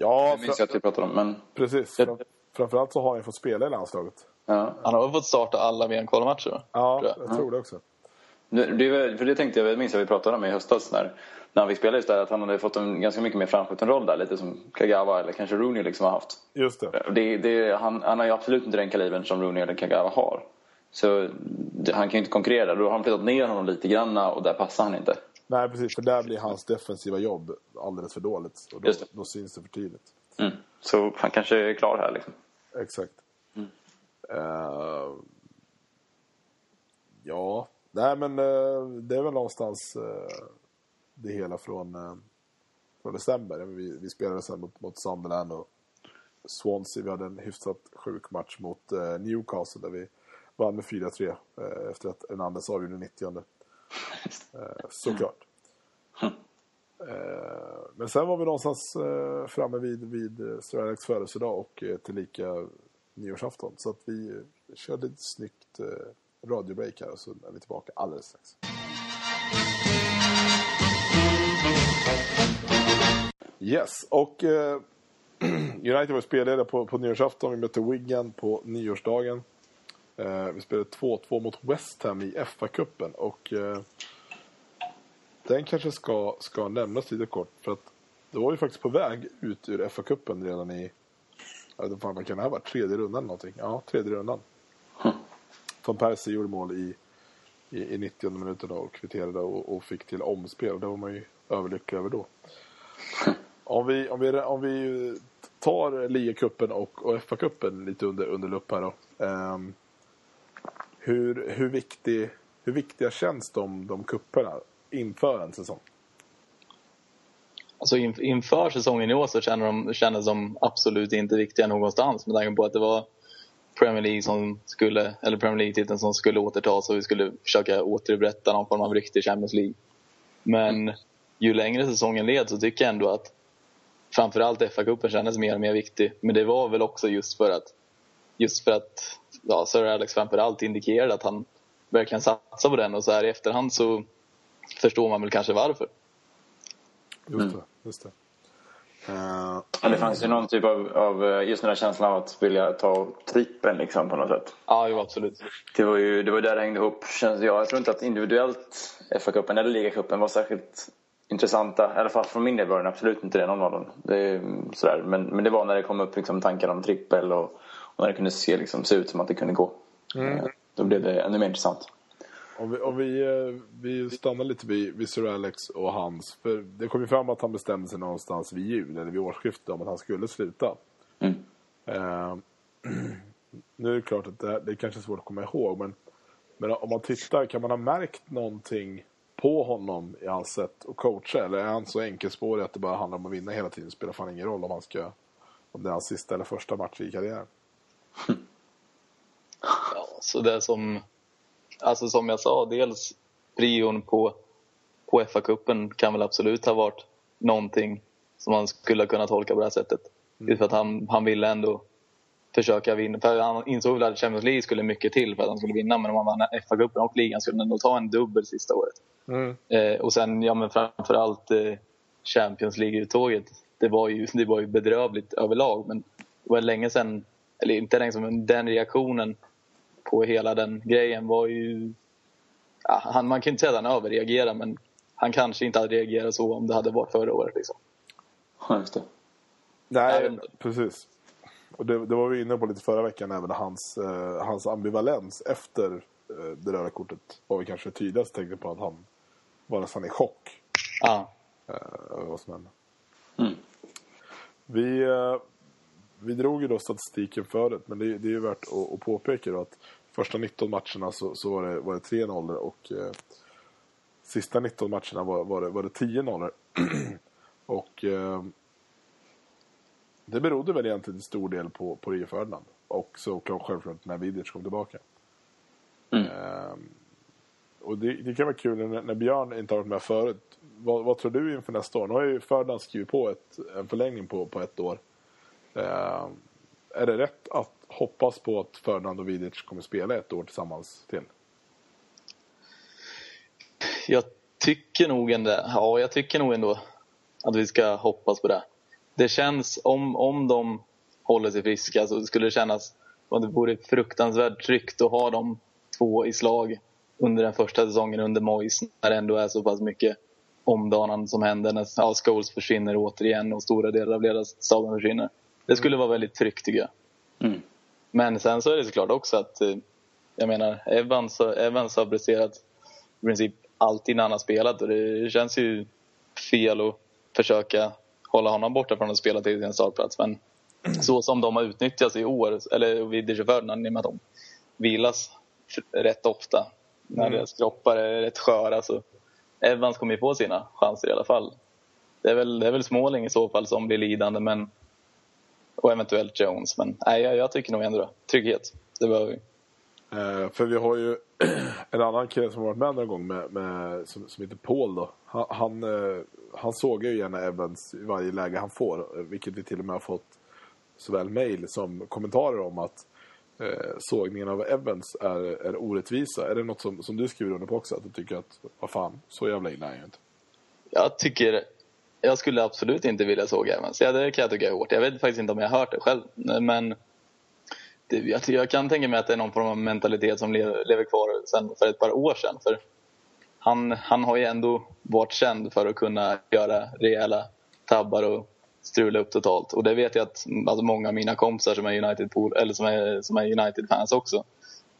Ja, det minns jag att vi pratade om. Men... Precis. Fram, framförallt så har han fått spela i landslaget. Ja. Han har väl fått starta alla VM-kvalmatcher? Ja, tror jag. jag tror det också. Det, för det tänkte jag, minns jag vi pratade om i höstas när, när han fick spela just där, att han hade fått en ganska mycket mer framskjuten roll där, lite som Kagawa eller kanske Rooney liksom har haft. Just det. det, det han, han har ju absolut inte den kalibern som Rooney eller Kagawa har. Så det, han kan ju inte konkurrera. Då har han flyttat ner honom lite grann och där passar han inte. Nej, precis. För där blir hans defensiva jobb alldeles för dåligt. Och då, då syns det för tidigt. Mm. Så han kanske är klar här liksom. Exakt. Mm. Uh, ja, nej men uh, det är väl någonstans uh, det hela från, från december. Vi, vi spelade sen mot, mot Sunderland och Swansea. Vi hade en hyfsat sjuk match mot Newcastle där vi vann med 4-3 efter att Hernandez avgjorde 90 Eh, såklart. Eh, men sen var vi någonstans eh, framme vid, vid Sir Alex födelsedag och tillika nyårsafton. Så att vi körde ett snyggt radiobreak här och så är vi tillbaka alldeles strax. Yes, och eh, (clears throat) United var spelledare på, på nyårsafton. Vi mötte Wigan på nyårsdagen. Eh, vi spelade 2-2 mot West Ham i FA-cupen och eh, den kanske ska, ska nämnas lite kort för att det var ju faktiskt på väg ut ur FA-cupen redan i, jag vet inte fan vad kan det här vara, tredje rundan någonting? Ja, tredje rundan. Van Persie gjorde mål i, i, i 90 minuten och kvitterade och, och fick till omspel och det var man ju överlycklig över då. Om vi, om vi, om vi tar ligacupen och, och FA-cupen lite under, under lupp här då. Ehm, hur, hur, viktig, hur viktiga känns de, de kupperna inför en säsong? Alltså in, inför säsongen i år så känner de, kändes de absolut inte viktiga någonstans med tanke på att det var Premier League som skulle, eller Premier League-titeln som skulle återtas och vi skulle försöka återupprätta någon form av riktig Champions League. Men ju längre säsongen led så tycker jag ändå att framförallt FA-cupen kändes mer och mer viktig. Men det var väl också just för att, just för att ja, Sir Alex framförallt indikerade att han verkligen satsar på den och så här i efterhand så förstår man väl kanske varför. Just det. Just det. Uh, Ja, det fanns ju någon typ av, av eh, just den där känslan av att vilja ta trippen liksom på något sätt. Ja, jo, absolut. Det var ju det var där det hängde ihop känns jag. Jag tror inte att individuellt FA-cupen eller ligacupen var särskilt intressanta. I alla fall från min del var den absolut inte det, någon av dem. Det, är, sådär. Men, men det var när det kom upp liksom, tankar om trippel och när det kunde se, liksom, se ut som att det kunde gå. Eh, Då blev det ännu mer intressant. Om vi, om vi, eh, vi stannar lite vid, vid Sir Alex och hans. För det kom ju fram att han bestämde sig någonstans vid jul eller vid årsskiftet om att han skulle sluta. Mm. Eh, (clears throat) nu är det klart att det, här- det är kanske svårt att komma ihåg. Men, men om man tittar, kan man ha märkt någonting på honom i hans sätt att coacha? Eller är han så enkelspårig att det bara handlar om att vinna hela tiden? Det spelar fan ingen roll om, han ska, om det är hans sista eller första match i karriären. Ja, så det som, alltså som jag sa, dels prion på, på FA-cupen kan väl absolut ha varit någonting som man skulle kunna tolka på det här sättet. Just för att han, han ville ändå försöka vinna. För han insåg väl att Champions League skulle mycket till för att han skulle vinna. Men om han vann FA-cupen och ligan skulle han nog ta en dubbel sista året. Eh, och sen ja, men framförallt eh, Champions League-uttåget. Det var, ju, (laughs) det var ju bedrövligt överlag. Men det var länge sedan, eller inte länge sedan, men den reaktionen på hela den grejen var ju... Ja, han, man kan inte säga att han överreagerade men han kanske inte hade reagerat så om det hade varit förra året. Liksom. Ja, just det. Nej, precis. Och det, det var vi inne på lite förra veckan, även hans, eh, hans ambivalens efter eh, det röda kortet var väl kanske tydligast tecknet på att han var nästan i chock Ja. eh, över vad som hände. Mm. Vi, eh, vi drog ju då statistiken förut, men det, det är ju värt att, att påpeka då att första 19 matcherna så, så var det, var det 3 nollor och eh, sista 19 matcherna var, var, det, var det 10 nollor. (clears throat) och eh, det berodde väl egentligen till stor del på, på Rio Ferdinand. Och så klart självklart när Vidic kom tillbaka. Mm. Ehm, och det, det kan vara kul när, när Björn inte har varit med förut. Vad, vad tror du inför nästa år? Nu har ju Ferdinand skrivit på ett, en förlängning på, på ett år. Eh, är det rätt att hoppas på att Ferdinand och Vidic kommer spela ett år tillsammans till? Jag tycker nog ändå, ja, jag tycker nog ändå att vi ska hoppas på det. Det känns, om, om de håller sig friska så skulle det kännas som att det vore fruktansvärt tryggt att ha de två i slag under den första säsongen under Mois, när det ändå är så pass mycket omdanande som händer när ja, Scholes försvinner återigen och stora delar av ledarstaben försvinner. Det skulle vara väldigt tryggt tycker jag. Mm. Men sen så är det såklart också att eh, jag menar Evans, Evans har presterat i princip alltid när han har spelat och det känns ju fel att försöka hålla honom borta från att spela till sin startplats. Men så som de har utnyttjats i år, eller vid Ferdinand, i och med att de vilas rätt ofta när Mm. deras kroppar är rätt sköra. Så Evans kommer ju få sina chanser i alla fall. Det är väl, det är väl Småling i så fall som blir lidande men, och eventuellt Jones. Men nej, jag, jag tycker nog ändå. Trygghet, det behöver vi. Eh, för vi har ju (clears throat) en annan kille som varit med någon gång med, med, som, som heter Paul då. Han, han, eh, han sågar ju gärna Evans i varje läge han får. eh, Vilket vi till och med har fått såväl mejl som kommentarer om att eh, sågningen av Evans är, är orättvisa. Är det något som, som du skriver under på också? Att du tycker att, vad fan, så jävla illa är jag inte. Jag tycker jag skulle absolut inte vilja såga Evans. Ja, det kan jag tycka är hårt. Jag vet faktiskt inte om jag har hört det själv. Men det, jag, jag kan tänka mig att det är någon form av mentalitet som lever, lever kvar sen för ett par år sedan. För han, han har ju ändå varit känd för att kunna göra rejäla tabbar och strula upp totalt. Och det vet jag att alltså många av mina kompisar som är United, eller som är, som är United-fans också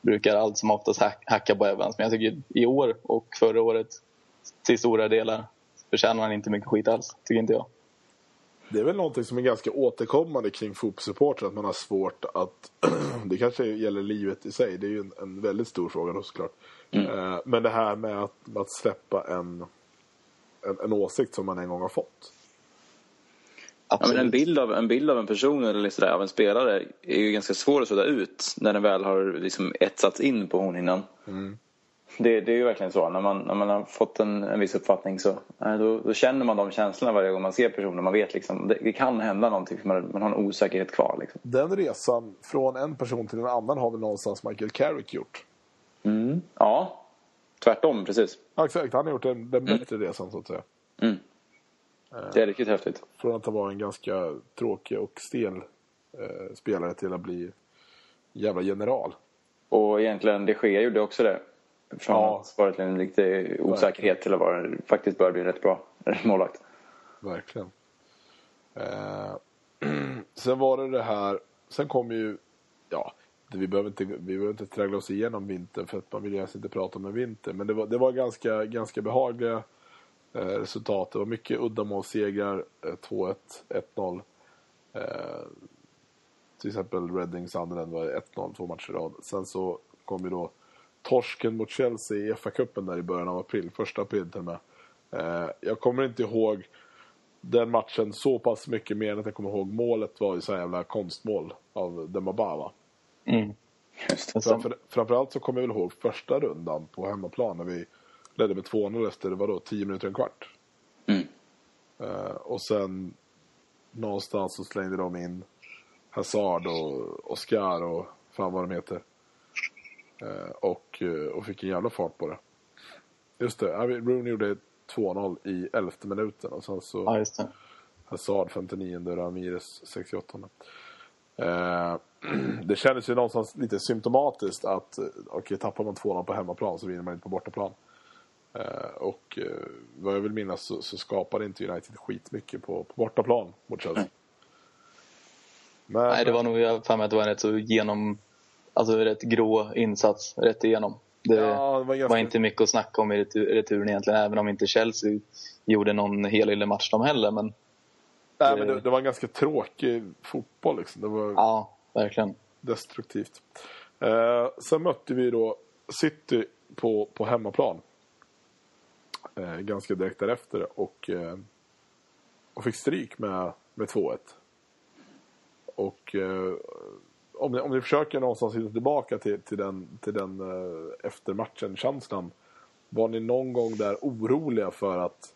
brukar allt som oftast hacka på Evans. Men jag tycker i år och förra året till stora delar förtjänar han inte mycket skit alls, tycker inte jag. Det är väl någonting som är ganska återkommande kring fotbollssupportrar att man har svårt att... (clears throat) det kanske gäller livet i sig, det är ju en, en väldigt stor fråga då såklart. Mm. Uh, men det här med att, att släppa en, en, en åsikt som man en gång har fått. Ja, men en, bild av, en bild av en person eller sådär, av en spelare är ju ganska svår att sudda ut när den väl har liksom etsats in på innan. Mm. Det, det, är ju verkligen så. När man, när man har fått en, en viss uppfattning så då, då, känner man de känslorna varje gång man ser personen. Man vet liksom, det, det kan hända någonting, man, man har en osäkerhet kvar. Liksom. Den resan från en person till en annan har väl någonstans Michael Carrick gjort? Mm. Ja, tvärtom precis. Ja, exakt, han har gjort den, den bättre mm. resan så att säga. Mm. Det är riktigt häftigt. Från att ha varit en ganska tråkig och stel eh, spelare till att bli jävla general. Och egentligen, det sker ju det också det. Från ja. att varit en lite osäkerhet till att vara, faktiskt börja bli rätt bra målvakt. Verkligen. Eh, (clears throat) sen var det det här, sen kom ju, ja, vi behöver inte, vi behöver inte traggla oss igenom vintern för att man vill ju inte prata om en vinter. Men det var, det var ganska, ganska behagliga eh, resultat. Det var mycket uddamålssegrar, eh, 2-1, 1-0. Eh, till exempel Reading Sunderland var 1-0 två matcher i rad. Sen så kom ju då torsken mot Chelsea i FA-cupen där i början av april, första april till och med. Eh, jag kommer inte ihåg den matchen så pass mycket mer än att jag kommer ihåg målet var ju så jävla konstmål av Demabava. Mm. Framför, framförallt så kommer jag väl ihåg första rundan på hemmaplan när vi ledde med 2-0 efter, vadå, 10 minuter, en kvart. Mm. Uh, och sen någonstans så slängde de in Hazard och Oscar och fan vad de heter. Uh, och, uh, och fick en jävla fart på det. Just det, Rooney gjorde 2-0 i elfte minuten och sen så ja, just det. Hazard 59 Ramirez 68 (clears throat) det kändes ju någonstans lite symptomatiskt att okej, okay, tappar man 2-0 på hemmaplan så vinner man inte på bortaplan. Uh, och vad jag vill minnas så, så skapade inte United skitmycket på, på bortaplan mot Chelsea. Men, Nej, det var nog jag för mig att det var en rätt så genom, alltså rätt grå insats rätt igenom. Det, ja, det var, var, inte mycket att snacka om i retur, returen egentligen, även om inte Chelsea gjorde någon hel match de heller. Men Nej, det... men det, det, var en ganska tråkig fotboll liksom. Det var ja, verkligen. destruktivt. Uh, sen mötte vi då City på, på hemmaplan eh, ganska direkt därefter och, eh, och fick stryk med, med 2-1. Och eh, om, ni, om ni försöker någonstans hitta tillbaka till, till den, till den eh, eftermatchen-känslan. Var ni någon gång där oroliga för att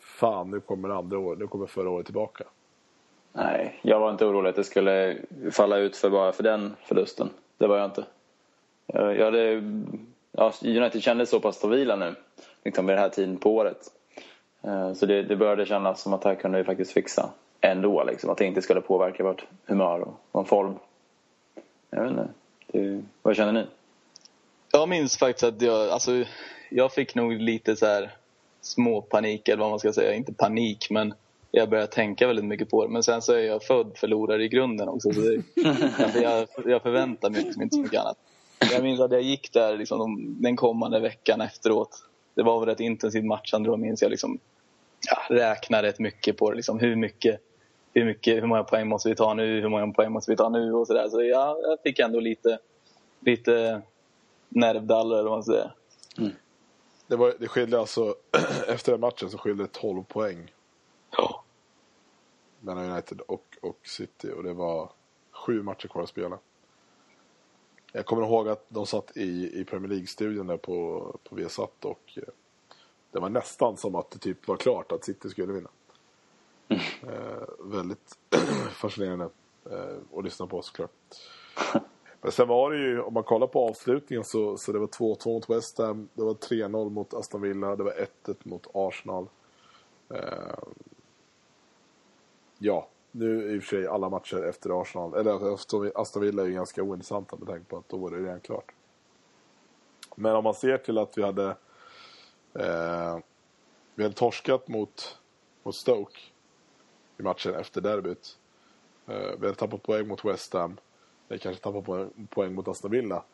fan, nu kommer andra år, nu kommer förra året tillbaka? Nej, jag var inte orolig att det skulle falla ut för bara för den förlusten. Det var jag inte. Jag, jag hade, ja, United kändes så pass stabila nu liksom vid den här tiden på året. Eh, så det, det började kännas som att det här kunde vi faktiskt fixa ändå. Liksom, att det inte skulle påverka vårt humör och vår form. Jag vet inte. Det, vad känner ni? Jag minns faktiskt att jag, alltså, jag fick nog lite så här småpanik eller vad man ska säga. Inte panik men jag började tänka väldigt mycket på det. Men sen så är jag född förlorare i grunden också. Så det, jag, jag förväntar mig liksom inte så mycket annat. Jag minns att jag gick där liksom, den kommande veckan efteråt det var väl ett intensivt matchande då minns jag. Liksom, ja, räknade rätt mycket på det. Liksom, hur, mycket, hur, mycket, hur många poäng måste vi ta nu? Hur många poäng måste vi ta nu? Och så där. så ja, jag fick ändå lite, lite nervdallrar eller vad man säger. Mm. Det, var, det skilde alltså, (clears throat) efter den matchen så skilde det 12 poäng. Ja. Mellan United och, och City och det var sju matcher kvar att spela. Jag kommer ihåg att de satt i, i Premier League-studion där på, på Viasat och eh, det var nästan som att det typ var klart att City skulle vinna. Mm. Eh, väldigt (clears throat) fascinerande eh, att lyssna på såklart. (laughs) Men sen var det ju, om man kollar på avslutningen så, så det var 2-2 mot West Ham, det var 3-0 mot Aston Villa, det var 1-1 mot Arsenal. Eh, ja, nu i och för sig alla matcher efter Arsenal, eller efter Aston Villa är ju ganska ointressanta med tanke på att då var det redan klart. Men om man ser till att vi hade eh, vi hade torskat mot, mot Stoke i matchen efter derbyt. Eh, vi hade tappat poäng mot West Ham. Vi kanske tappat poäng, poäng mot Aston Villa.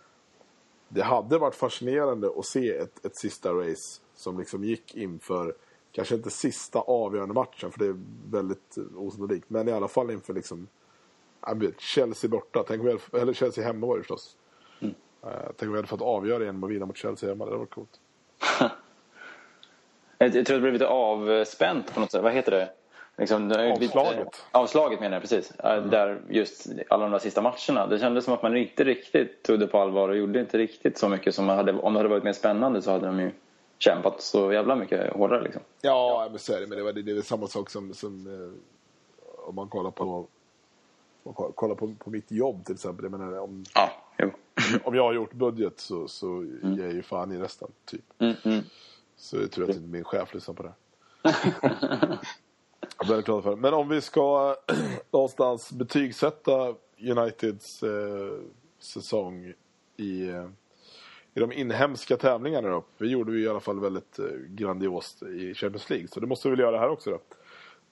Det hade varit fascinerande att se ett, ett sista race som liksom gick inför kanske inte sista avgörande matchen för det är väldigt osannolikt. Men i alla fall inför liksom vet, Chelsea borta. Tänk om vi hade, eller Chelsea hemma var det förstås. Mm. Uh, tänk om vi hade fått avgöra genom att vinna mot Chelsea hemma. Det hade varit coolt. (laughs) jag, jag tror det blev lite avspänt på något sätt. Vad heter det? Liksom, avslaget. Lite, avslaget menar jag precis. Mm. Där just alla de där sista matcherna. Det kändes som att man inte riktigt tog det på allvar och gjorde inte riktigt så mycket som man hade. Om det hade varit mer spännande så hade de ju kämpat så jävla mycket hårdare. Liksom. Ja, men så är det. Men det, var, det, är samma sak som, som eh, om man kollar på kollar på, på mitt jobb till exempel. Jag menar, om, ja, om jag har gjort budget så, så mm. ger jag ju fan i resten. Typ. Mm, mm. Så jag tror att inte min chef lyssnar på det. (laughs) jag är glad för. Men om vi ska (clears throat) någonstans betygsätta Uniteds eh, säsong i eh, i de inhemska tävlingarna då. Vi gjorde vi i alla fall väldigt eh, grandiost i Champions League. Så det måste vi väl göra här också då.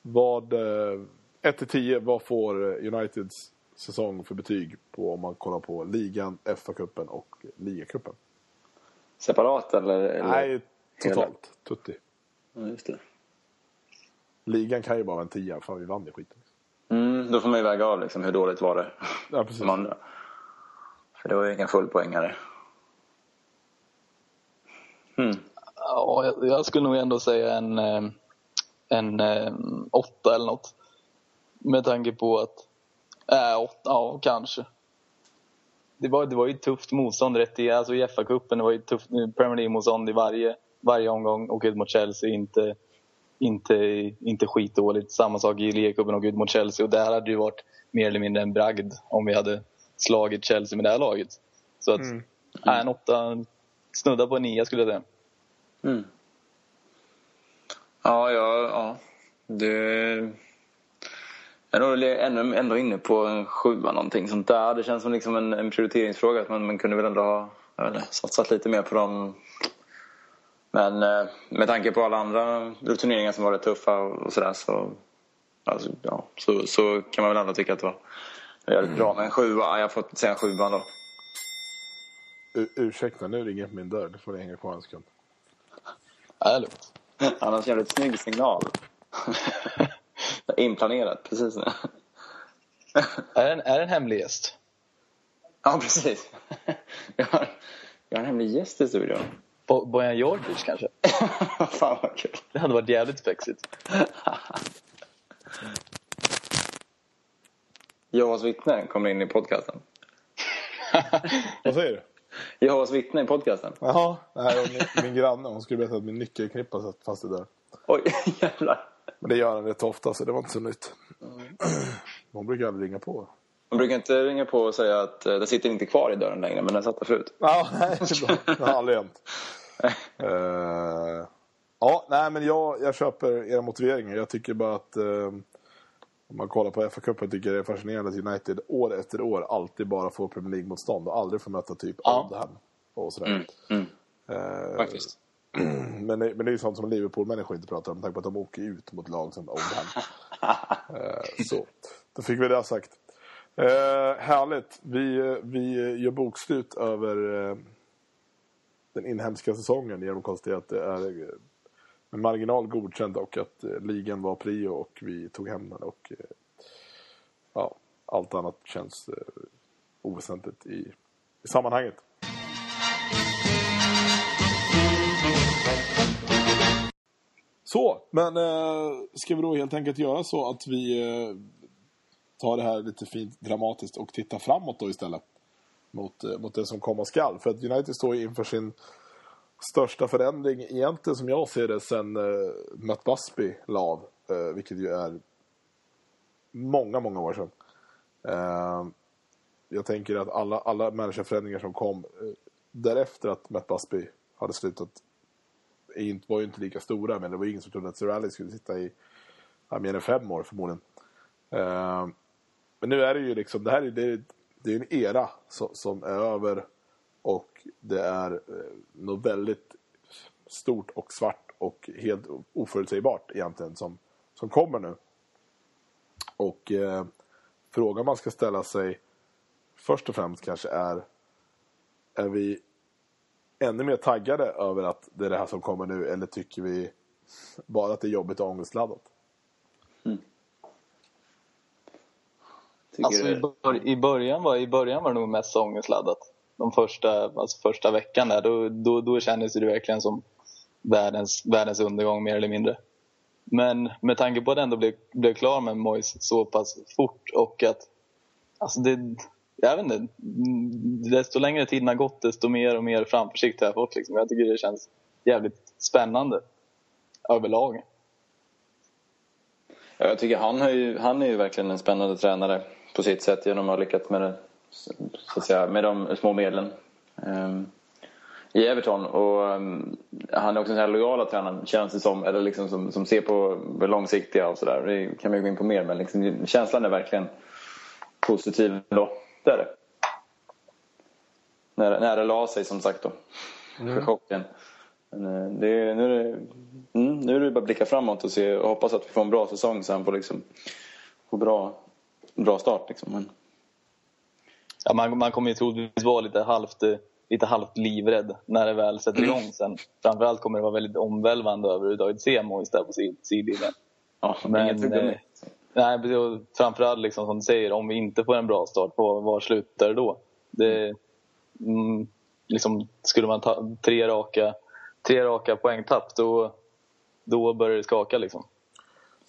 Vad, eh, 1 10, vad får eh, Uniteds säsong för betyg på om man kollar på ligan, FA-cupen och ligacupen? Separat eller? eller? Nej, totalt. Tutti. Ja, just det. Ligan kan ju bara vara en 10, för vi vann ju skiten. Mm, då får man ju väga av liksom, hur dåligt var det. Ja, precis. andra. För det var ju ingen fullpoängare. Mm. Ja, jag, jag, skulle nog ändå säga en, eh, en, en eh, åtta eller något. Med tanke på att, äh, åtta, ja kanske. Det var, det var ju tufft motstånd rätt i, alltså i FA-cupen, det var ju tufft Premier League-motstånd i varje, varje omgång. Och ut mot Chelsea, inte, inte, inte skitdåligt. Samma sak i ligacupen och ut mot Chelsea. Och där hade det ju varit mer eller mindre en bragd om vi hade slagit Chelsea med det här laget. Så att, mm. Äh, en åtta, snudda på en nia skulle jag säga. Mm. Ja, ja, ja. Det... Jag är ändå, ändå inne på en sjua någonting sånt där. Det känns som liksom en, en prioriteringsfråga. Att man, man kunde väl ändå ha inte, satsat lite mer på dem. Men eh, med tanke på alla andra turneringar som var rätt tuffa och sådär så, alltså, ja, så, så kan man väl ändå tycka att det var jävligt bra. Men en sjua, jag får säga en sjua då. U ursäkta, nu ringer min dörr. Du får hänga kvar en sekund. Ja, det är lugnt. (laughs) Jävligt snygg signal. (laughs) Inplanerat, precis. (laughs) är, det en, är det en hemlig gäst? Ja, precis. Jag har, jag har en hemlig gäst i studion. Bo Bojan Djordjic kanske? (laughs) Fan vad kul. Det hade varit jävligt spexigt. Jehovas vittnen kommer in i podcasten. (laughs) vad säger du? Jehovas vittne i podcasten. Jaha, nej, min, min granne hon skulle berätta att min nyckelknippa satt fast i dörren. Oj, (laughs) jävlar. Men det gör han rätt ofta så det var inte så nytt. Mm. Hon brukar aldrig ringa på. Hon brukar inte ringa på och säga att uh, den sitter inte kvar i dörren längre men den satt där förut. Ja, nej, det har aldrig hänt. Uh, (laughs) ja, nej men jag, jag köper era motiveringar. Jag tycker bara att uh, om man kollar på FA-cupen tycker jag det är fascinerande att United år efter år alltid bara får Premier League-motstånd och aldrig får möta typ ja. Och sådär. Mm, mm. Uh, Faktiskt. (clears throat) Men, det, men det är ju sånt som Liverpool-människor inte pratar om med tanke på att de åker ut mot lag som Oldham. uh, (laughs) så, då fick vi det sagt. Uh, härligt. Vi, vi gör bokslut över den inhemska säsongen genom att konstatera att det är eh, med marginal godkänd och att eh, ligan var prio och vi tog hem den och eh, ja, allt annat känns eh, oväsentligt i, i sammanhanget. Så, men eh, ska vi då helt enkelt göra så att vi eh, tar det här lite fint dramatiskt och tittar framåt då istället. Mot, eh, mot det som komma skall. För att United står inför sin största förändring egentligen som jag ser det sen uh, Matt Busby la av, uh, vilket ju är många, många år sedan. Uh, jag tänker att alla, alla managerförändringar som kom uh, därefter att Matt Busby hade slutat inte, var ju inte lika stora, men det var ingen som trodde att Sir Alex skulle sitta i mer än fem år förmodligen. Men nu är det ju liksom, det här är, det, det är en era som, som är över och det är eh, något väldigt stort och svart och helt oförutsägbart egentligen som, som kommer nu. Och eh, frågan man ska ställa sig först och främst kanske är är vi ännu mer taggade över att det är det här som kommer nu eller tycker vi bara att det är jobbigt och ångestladdat? Mm. Alltså, i, bör, i, början var, I början var det nog mest ångestladdat. De första, alltså första veckan där, då, då, då kändes det verkligen som världens, världens undergång mer eller mindre. Men med tanke på att det ändå blev, blev klar med Moise så pass fort och att alltså det, jag vet inte, desto längre tiden har gått desto mer och mer framförsikt har jag fått. Liksom. Jag tycker det känns jävligt spännande överlag. Ja, Jag tycker han, har ju, han är ju verkligen en spännande tränare på sitt sätt genom att ha lyckats med, det, så att säga, med de små medlen ehm, i Everton. Och, ehm, han är också den här lojala tränaren känns det som, eller liksom som, som ser på det långsiktiga och sådär. Det kan man ju gå in på mer men liksom, känslan är verkligen positiv då. Det är det. När, när det la sig som sagt då. För chocken. Men, eh, det, nu, är det, mm, nu är det bara att blicka framåt och, se, och hoppas att vi får en bra säsong så han får liksom, får bra, bra start. Liksom. Men, Ja, man, man kommer ju troligtvis vara lite halvt, eh, lite halvt livrädd när det väl sätter igång sen. Framförallt kommer det vara väldigt omvälvande överhuvudtaget se Moise där på sid- sidlinjen. ja, Men, eh. Nej, och framförallt liksom, som du säger, om vi inte får en bra start, på, var slutar det då? Det, mm, liksom, skulle man ta tre raka, tre raka poängtapp, då, då börjar det skaka. Liksom.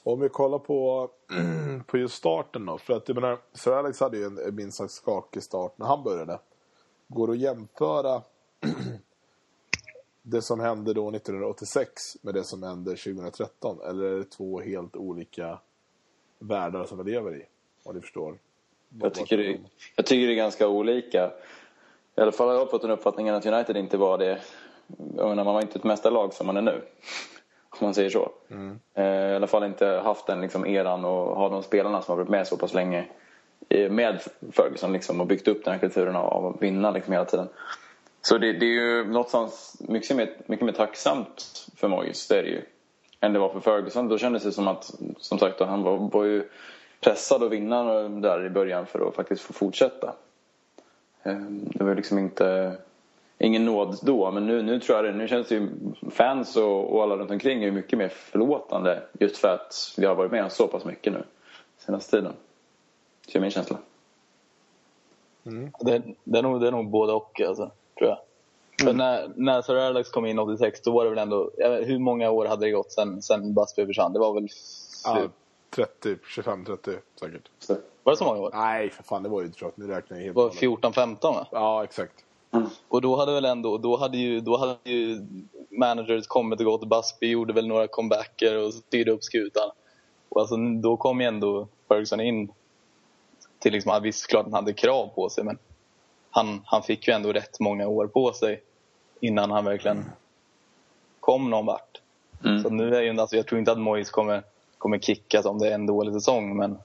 Om vi kollar på, (clears throat) på just starten då. För att jag menar, Sir Alex hade ju en minst sagt skakig start när han började. Går det att jämföra (clears throat) det som hände då 1986 med det som hände 2013? Eller är det två helt olika världar som vi lever i? Om ni förstår. Jag tycker, det, jag tycker det är ganska olika. I alla fall har jag fått den uppfattningen att United inte var det. Jag menar, man var inte ett mästarlag som man är nu. Om man säger så. Eh, I alla fall inte haft den liksom eran och ha de spelarna som har varit med så pass länge med Ferguson liksom, och byggt upp den här kulturen av av att vinna liksom, hela tiden. Så det, det är ju någonstans mycket mer, mycket mer tacksamt för Moyes, det är det ju. Än det var för Ferguson. Då kändes det som att, som sagt, då, han var, var ju pressad att vinna där i början för att faktiskt få fortsätta. Ehm, Det var liksom inte ingen nåd då, men nu, nu tror jag det, nu känns det ju fans och, och alla runt omkring är ju mycket mer förlåtande just för att vi har varit med om så pass mycket nu senaste tiden. Det är min känsla. Det, det, är nog, det är nog både och, alltså, tror jag. För när, när Sir Alex kom in 86, då var det väl ändå... vet, Hur många år hade det gått sen, sen Busby försvann? Det var väl... Ja, 30, 25, 30 säkert. Så. Var det så många år? Nej, för fan, det var ju tror jag, nu räknar jag helt Det var galet. 14-15 va? Ja, exakt. Och då hade väl ändå, då hade ju, då hade ju managers kommit och gått. Busby gjorde väl några comebacker och styrde upp skutan. Och alltså, då kom ju ändå Ferguson in till liksom, han visste klart han hade krav på sig men han, han fick ju ändå rätt många år på sig innan han verkligen kom någon vart. Mm. Så nu är ju, alltså, jag tror inte att Moyes kommer, kommer kickas om det är en dålig säsong men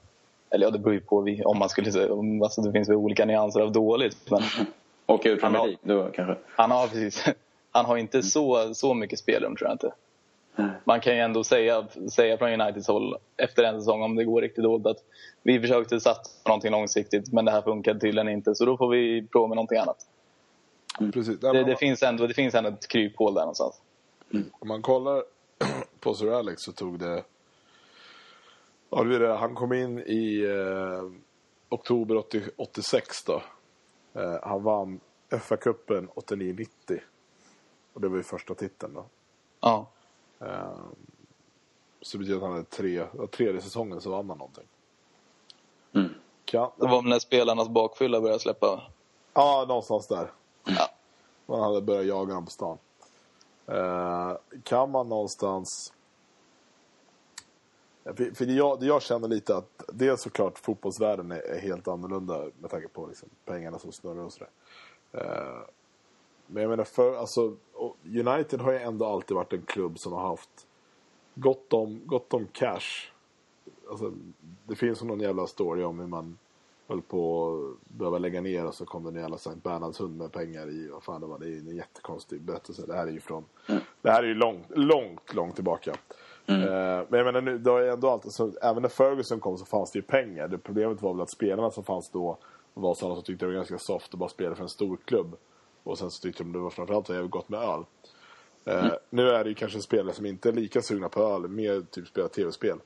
eller ja, det beror ju på om man skulle säga, om- alltså, det finns väl olika nyanser av dåligt. Men (laughs) Åka ur Premier Han har- League då kanske. han har precis, (laughs) han har inte så, så mycket spelrum tror jag inte. Man kan ju ändå säga, säga från Uniteds håll efter en säsong om det går riktigt dåligt att vi försökte satsa på någonting långsiktigt men det här funkade tydligen inte så då får vi prova med någonting annat. Precis. Det, det, finns, ändå, det finns ändå ett kryphål där någonstans. Om man kollar (clears throat) på Sir Alex så tog det... Ja, det är det. Han kom in i eh, oktober 80, 86 då. Eh, han vann FA-cupen 89-90. Och det var ju första titeln då. Ja. Eh, så det betyder att han hade tre, tredje säsongen så vann han någonting. Mm. Kan, Det var när spelarnas bakfylla började släppa. Ja, någonstans där. Ja. Man hade börjat jaga honom på stan. Eh, kan man någonstans... För, för det, jag, jag känner lite att det är såklart fotbollsvärlden är, är helt annorlunda med tanke på liksom, pengarna som snurrar och sådär. Eh, men jag menar, för, alltså, United har ju ändå alltid varit en klubb som har haft gott om, gott om cash. Alltså, det finns någon jävla story om hur man höll på att behöva lägga ner och så kom det en jävla Sankt Bernhards hund med pengar i. Vad fan det var. Det är en jättekonstig berättelse. Det här är ju från... Mm. Det här är ju långt, långt, långt tillbaka. Mm. Uh, men jag menar nu, det har ändå alltid... Så, även när Ferguson kom så fanns det ju pengar. Det problemet var väl att spelarna som fanns då var sådana som tyckte det var ganska soft att bara spela för en stor klubb. Och sen så tyckte de det var framförallt jävligt gott med öl. Uh, mm. Nu är det ju kanske spelare som inte är lika sugna på öl, mer typ spela tv-spel.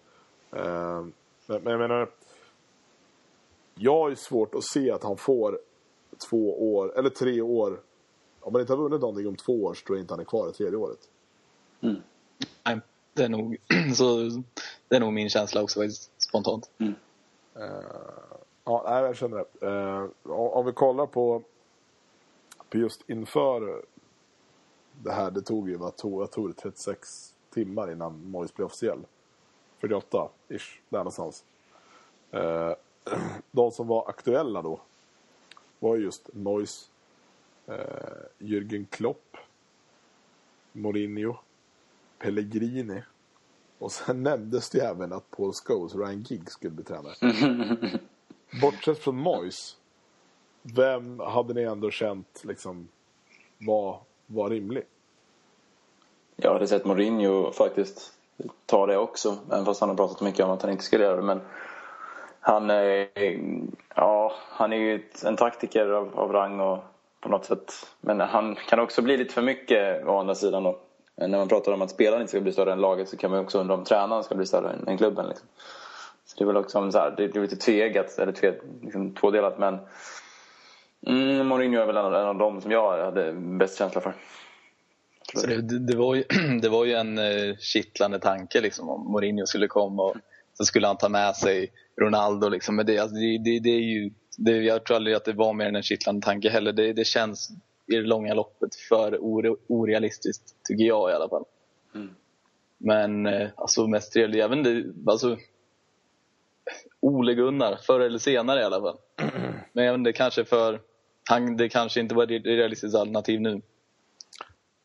Uh, men, men jag menar jag har ju svårt att se att han får två år, eller tre år. Om man inte har vunnit någonting om två år så tror jag inte han är kvar i tredje året. Mm. Det är, nog, (clears throat) så, det är nog min känsla också spontant. Mm. Uh, ja, nej, jag känner det. Uh, om vi kollar på, på just inför det här, det tog ju, vad tog, jag tog 36 timmar innan Mois blev officiell. 48-ish, där någonstans. Uh, (clears throat) de som var aktuella då var just Mois, eh, Jürgen Klopp, Mourinho, Pellegrini och sen (laughs) nämndes det även att Paul Scholes, Ryan Giggs, skulle bli tränare. (laughs) Bortsett från Mois, vem hade ni ändå känt liksom var, var rimlig? Jag hade sett Mourinho faktiskt ta det också, även fast han har pratat mycket om att han inte skulle göra det. Men han, är, ja, han är ju en taktiker av, av rang och på något sätt. Men han kan också bli lite för mycket å andra sidan då. Eh, när man pratar om att spelaren inte ska bli större än laget så kan man också undra om tränaren ska bli större än, än klubben. Liksom. Så det är väl också så här, det är lite tvegat, eller tve, liksom tvådelat men mm, Mourinho är väl en, en av dem som jag hade bäst känsla för. Så det, det, var ju, (clears throat) det var ju en eh, kittlande tanke liksom, om Mourinho skulle komma och så skulle han ta med sig Ronaldo. Liksom. Men det, alltså, det, det, det är ju, det, jag tror aldrig att det var mer än en kittlande tanke heller. Det, det känns i det långa loppet för orealistiskt, tycker jag i alla fall. Mm. Men eh, alltså mest trevligt, jag vet inte, alltså Ole Gunnar, förr eller senare i alla fall. (clears throat) Men jag vet inte, kanske för han, det kanske inte var ett realistiskt alternativ nu.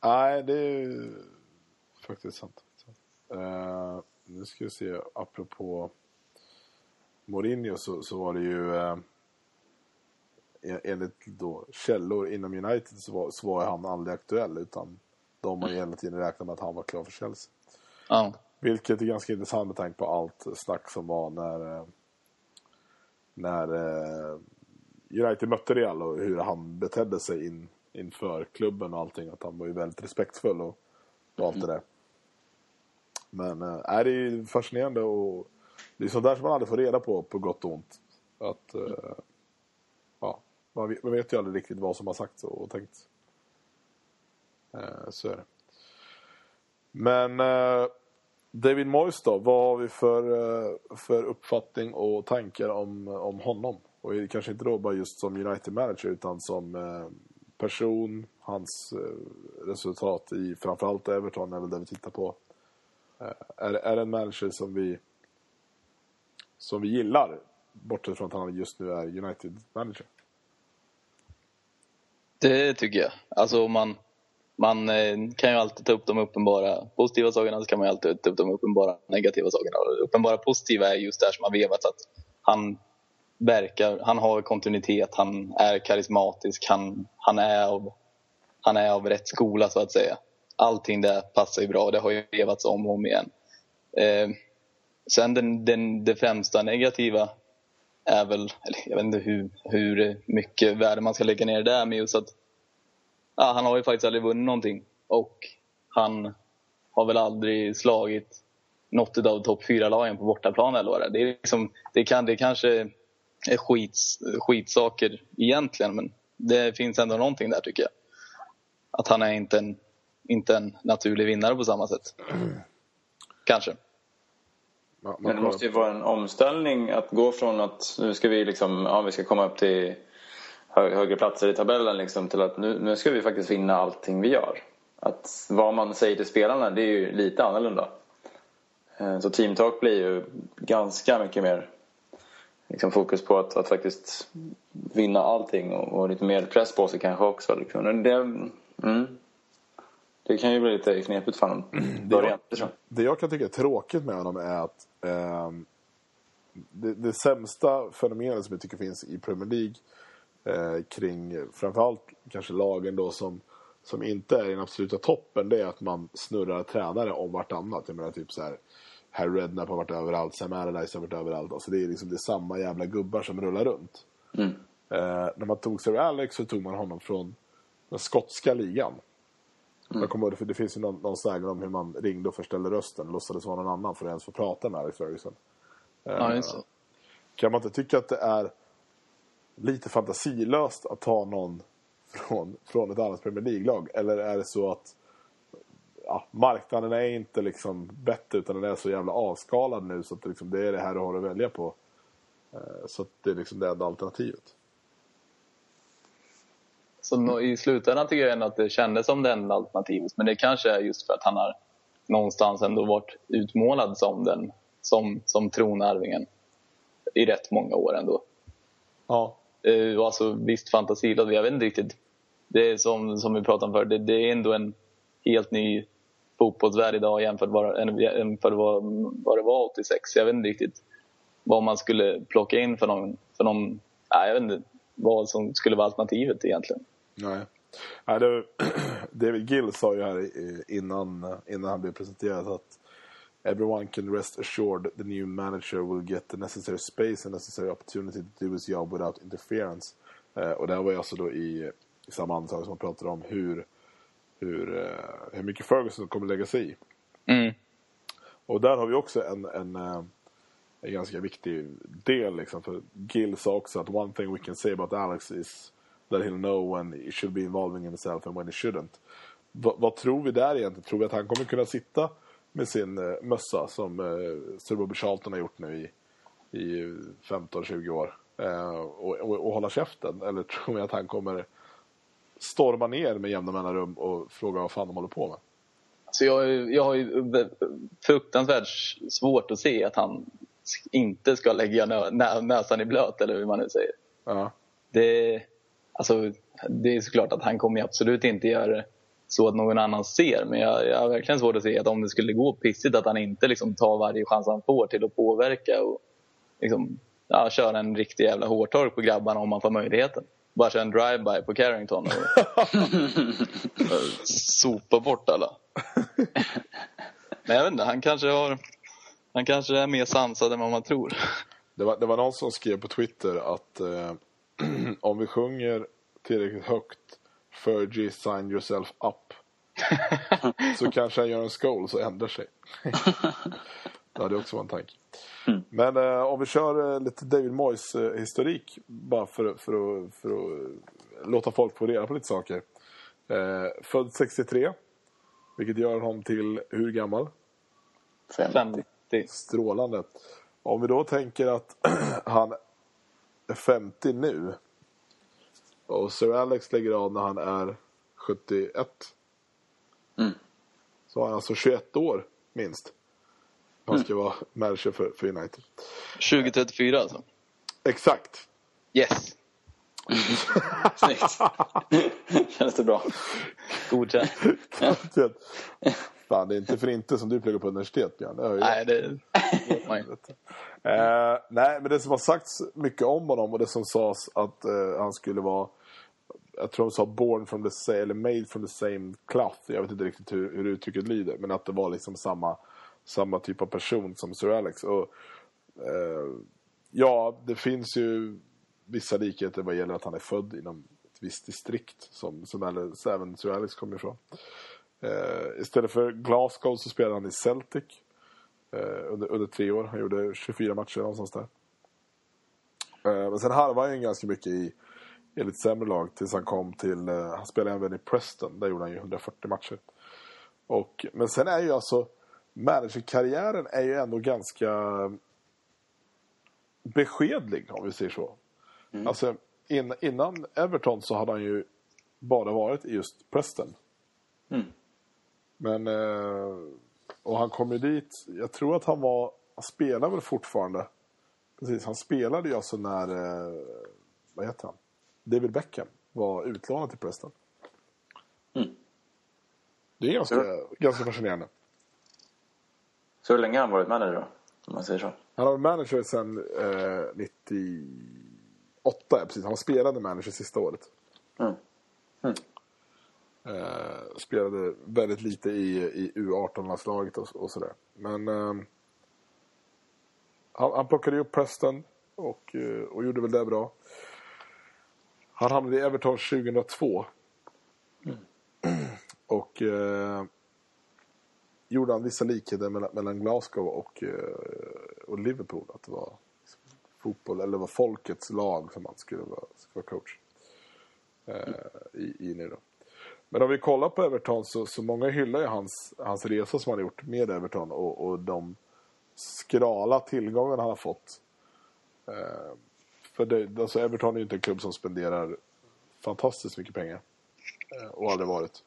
Nej, det är faktiskt sant. Uh, nu ska vi se, apropå Mourinho så, så var det ju eh, enligt då källor inom United så var, så var han aldrig aktuell utan de har hela tiden räknat med att han var klar för Chelsea. Ja. Vilket är ganska intressant med tanke på allt snack som var när, eh, när eh, United mötte Real och hur han betedde sig in, inför klubben och allting. Att han var ju väldigt respektfull och, och allt mm. det där. Men äh, det är fascinerande och det är sånt där som man aldrig får reda på, på gott och ont. Att, ja, man vet, man vet ju aldrig riktigt vad som har sagts och tänkt. Eh, så är det. Men eh, David Moyes då, vad har vi för, eh, för uppfattning och tankar om, om honom? Och kanske inte då bara just som United-manager utan som eh, person, hans eh, resultat i framförallt Everton är väl det vi tittar på. Eh, är, är det en manager som vi som vi gillar bortsett från att han just nu är United-manager? Det tycker jag. Alltså man, man eh, kan ju alltid ta upp de uppenbara positiva sakerna så kan man ju alltid ta upp de uppenbara negativa sakerna. Och det uppenbara positiva är just det här som har vevats, att han verkar, han har kontinuitet, han är karismatisk, han, han, är av, han är av rätt skola så att säga allting där passar ju bra. Det har ju vevats om och om igen. Eh, sen den, den, det främsta negativa är väl, eller jag vet inte hur, hur mycket värde man ska lägga ner där, men just att ja, han har ju faktiskt aldrig vunnit någonting. Och han har väl aldrig slagit något av topp fyra lagen på bortaplan eller vad det är. Det, är liksom, det, kan, det kanske är skits, skitsaker egentligen, men det finns ändå någonting där tycker jag. Att han är inte en inte en naturlig vinnare på samma sätt. (clears throat) Kanske. Men det måste ju vara en omställning att gå från att nu ska vi liksom, ja, vi ska komma upp till högre platser i tabellen liksom, till att nu, nu ska vi faktiskt vinna allting vi gör. Att vad man säger till spelarna det är ju lite annorlunda. Eh, så Team Talk blir ju ganska mycket mer liksom, fokus på att, att faktiskt vinna allting och, och, lite mer press på sig kanske också. Liksom. Det, Mm. Det kan ju bli lite knepigt för honom. Början. Det, det jag kan tycka är tråkigt med honom är att ehm, det, det sämsta fenomenet som jag tycker finns i Premier League eh, kring framförallt kanske lagen då som, som inte är i den absoluta toppen det är att man snurrar tränare om vartannat. Jag menar typ så här Harry Redknapp har varit överallt, Sam Allardyce har varit överallt. Alltså det är liksom det är samma jävla gubbar som rullar runt. Mm. Eh, när man tog Sir Alex så tog man honom från den skotska ligan. Jag kommer ihåg, för det finns ju någon, någon sägen om hur man ringde och förställde rösten, låtsades vara någon annan för att ens få prata med Alex Ferguson. Ja, det. Kan man inte tycka att det är lite fantasilöst att ta någon från, från ett annat Premier League-lag? Eller är det så att ja, marknaden är inte liksom bättre utan den är så jävla avskalad nu så att det, liksom, det är det här du har att välja på. Eh, Så att det är liksom det enda alternativet. Så i slutändan tycker jag ändå att det kändes som det enda alternativet. Men det kanske är just för att han har någonstans ändå varit utmålad som den som, som tronarvingen i rätt många år ändå. Ja, och alltså, visst, fantasilöst, jag vet inte riktigt. Det är som, som vi pratade om förr, det, det är ändå en helt ny fotbollsvärld idag jämfört med vad, jämfört med vad, vad det var 86. Jag vet inte riktigt vad man skulle plocka in för någon, för någon nej, jag vet inte vad som skulle vara alternativet egentligen. Nej. nej det, (clears throat) David Gill sa ju här innan, innan han blev presenterad att Everyone can rest assured the new manager will get the necessary space and necessary opportunity to do his job without interference. Eh, och det här var ju alltså då i, i samma andetag som man pratade om hur, hur, eh, hur mycket Ferguson kommer lägga sig i. Mm. Och där har vi också en, en, eh, en ganska viktig del. Liksom, för Gill sa också att one thing we can say about Alex is that he'll know when he should be involving himself and when he shouldn't. Va, vad tror vi där egentligen? Tror vi att han kommer kunna sitta med sin eh, mössa som eh, Sir Bobby Charlton har gjort nu i, i 15-20 år eh, och, och, och hålla käften? Eller (laughs) tror vi att han kommer storma ner med jämna mellanrum och fråga vad fan de håller på med? Så jag, jag har ju fruktansvärt svårt att se att han inte ska lägga nö, nä, näsan i blöt, eller hur man nu säger. Ja. Det, alltså, det är såklart att han kommer absolut inte göra det så att någon annan ser. Men jag, jag har verkligen svårt att se att om det skulle gå pissigt att han inte liksom tar varje chans han får till att påverka och liksom, ja, köra en riktig jävla hårtork på grabbarna om man får möjligheten. Bara köra en drive-by på Carrington och (laughs) sopa bort alla. Men jag vet inte, han kanske har han kanske är mer sansad än vad man tror. Det var, det var någon som skrev på Twitter att eh, (clears throat) om vi sjunger tillräckligt högt Fergie sign yourself up så (laughs) kanske han gör en skål så ändrar sig. (laughs) det hade också varit en tanke. Men eh, om vi kör eh, lite David Moyes eh, historik bara för, för, att, för att låta folk få reda på lite saker. Eh, född 63, vilket gör honom till hur gammal? Fem. 50. Strålande. Om vi då tänker att (clears throat) han är 50 nu och Sir Alex lägger av när han är 71. Mm. Så han alltså 21 år minst. Han ska vara manager för, för United. 2034 alltså. Exakt. Yes! (laughs) Snyggt. (laughs) Känns det bra? Godkänt. Fan, det är inte för inte som du pluggar på universitet, Björn. Det Nej, det... Eh, nej, men det som har sagts mycket om honom och det som sades att eh, han skulle vara jag tror de sa born from the same, eller made from the same cloth. Jag vet inte riktigt hur, hur uttrycket lyder. Men att det var liksom samma, samma typ av person som Sir Alex. Och, eh, ja, det finns ju vissa likheter vad gäller att han är född inom ett visst distrikt. Som, som även Sir Alex kommer ifrån. Eh, istället för Glasgow så spelade han i Celtic. Eh, under, under tre år. Han gjorde 24 matcher någonstans där. Eh, men sen harvade han ju ganska mycket i, i lite sämre lag tills han kom till... Eh, han spelade även i Preston. Där gjorde han ju 140 matcher. Och, men sen är ju alltså... Managerkarriären är ju ändå ganska beskedlig om vi säger så. Alltså in, innan Everton så hade han ju bara varit i just Preston. Mm. Men... Eh, och han kom ju dit, jag tror att han var, han spelar väl fortfarande. Precis, han spelade ju alltså när, eh, vad heter han? David Beckham var utlånad till Preston. Mm. Det är ganska, ganska fascinerande. Så hur länge har han varit manager då? Om man säger så. Han har varit manager sedan eh, 98, ja, precis. Han spelade manager sista året. Mm. Eh, spelade väldigt lite i, i U18-landslaget och, och sådär. Men eh, han, han plockade upp Preston och, eh, och gjorde väl det bra. Han hamnade i Everton 2002. Och eh, gjorde han vissa likheter mellan, mellan Glasgow och, eh, och Liverpool. Att det var fotboll, eller var folkets lag som han skulle vara, skulle vara coach eh, i, i nu då. Men om vi kollar på Everton så, så många hyllar ju hans, hans resa som han har gjort med Everton och, och de skrala tillgångarna han har fått. Eh, för det, alltså Everton är ju inte en klubb som spenderar fantastiskt mycket pengar. Eh, och aldrig varit.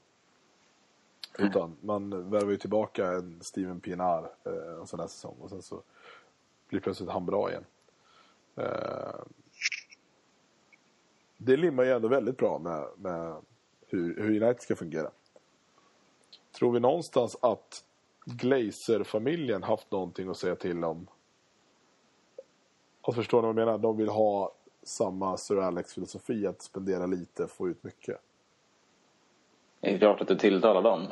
Utan man värvar ju tillbaka en Steven Pienaar eh, en sån här säsong och sen så blir plötsligt han bra igen. Eh, det limmar ju ändå väldigt bra med, med hur, hur United ska fungera. Tror vi någonstans att Glazer-familjen haft någonting att säga till om? Och förstår ni vad jag menar? De vill ha samma Sir Alex-filosofi att spendera lite, få ut mycket. Det är klart att det tilltalar dem.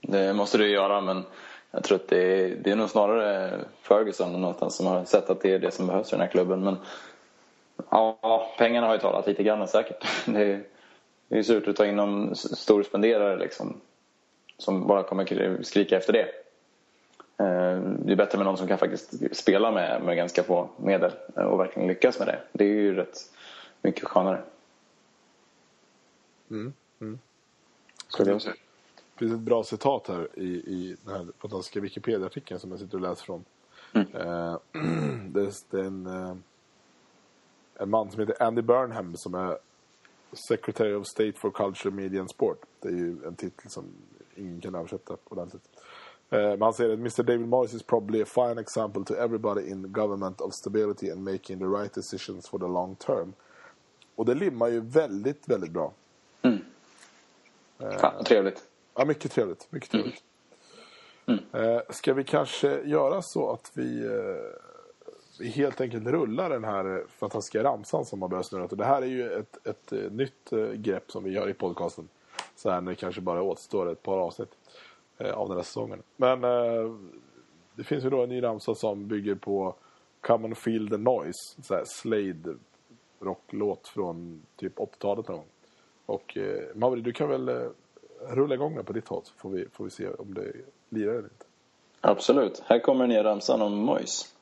Det måste du göra men jag tror att det är, det är nog snarare Ferguson någonstans som har sett att det är det som behövs i den här klubben. Men ja, pengarna har ju talat lite grann säkert. (laughs) Det är, det är surt att ta in någon storspenderare liksom, som bara kommer skrika efter det. Eh, det är bättre med någon som kan faktiskt spela med, med ganska få medel och verkligen lyckas med det. Det är ju rätt mycket skönare. Mm. Mm. Skulle jag säga. Det finns ett bra citat här i, i den här fantastiska Wikipedia-artikeln som jag sitter och läser från. Mm. Eh, (clears throat) det, är, en, eh, en man som heter Andy Burnham som är Secretary of State for Culture, Media and Sport. Det är ju en titel som ingen kan översätta ordentligt. Eh, men han säger att Mr David Moyes is probably a fine example to everybody in government of stability and making the right decisions for the long term. Och det limmar ju väldigt, väldigt bra. Mm. Fan, vad trevligt. Ja, mycket trevligt. Mycket trevligt. Mm. Eh, ska vi kanske göra så att eh, vi helt enkelt rulla den här eh, fantastiska ramsan som har börjat snurra. Och det här är ju ett, ett, eh, nytt eh, grepp som vi gör i podcasten. Så här när det kanske bara återstår ett par avsnitt av den här säsongen. Men det finns ju då en ny ramsa som bygger på Come and Feel the Noise. Så här Slade rocklåt från typ 80-talet någon gång. Och eh, Mauri, du kan väl eh, rulla igång den på ditt håll så får vi, får vi se om det lirar eller inte. Absolut. Här kommer den nya ramsan om Mois.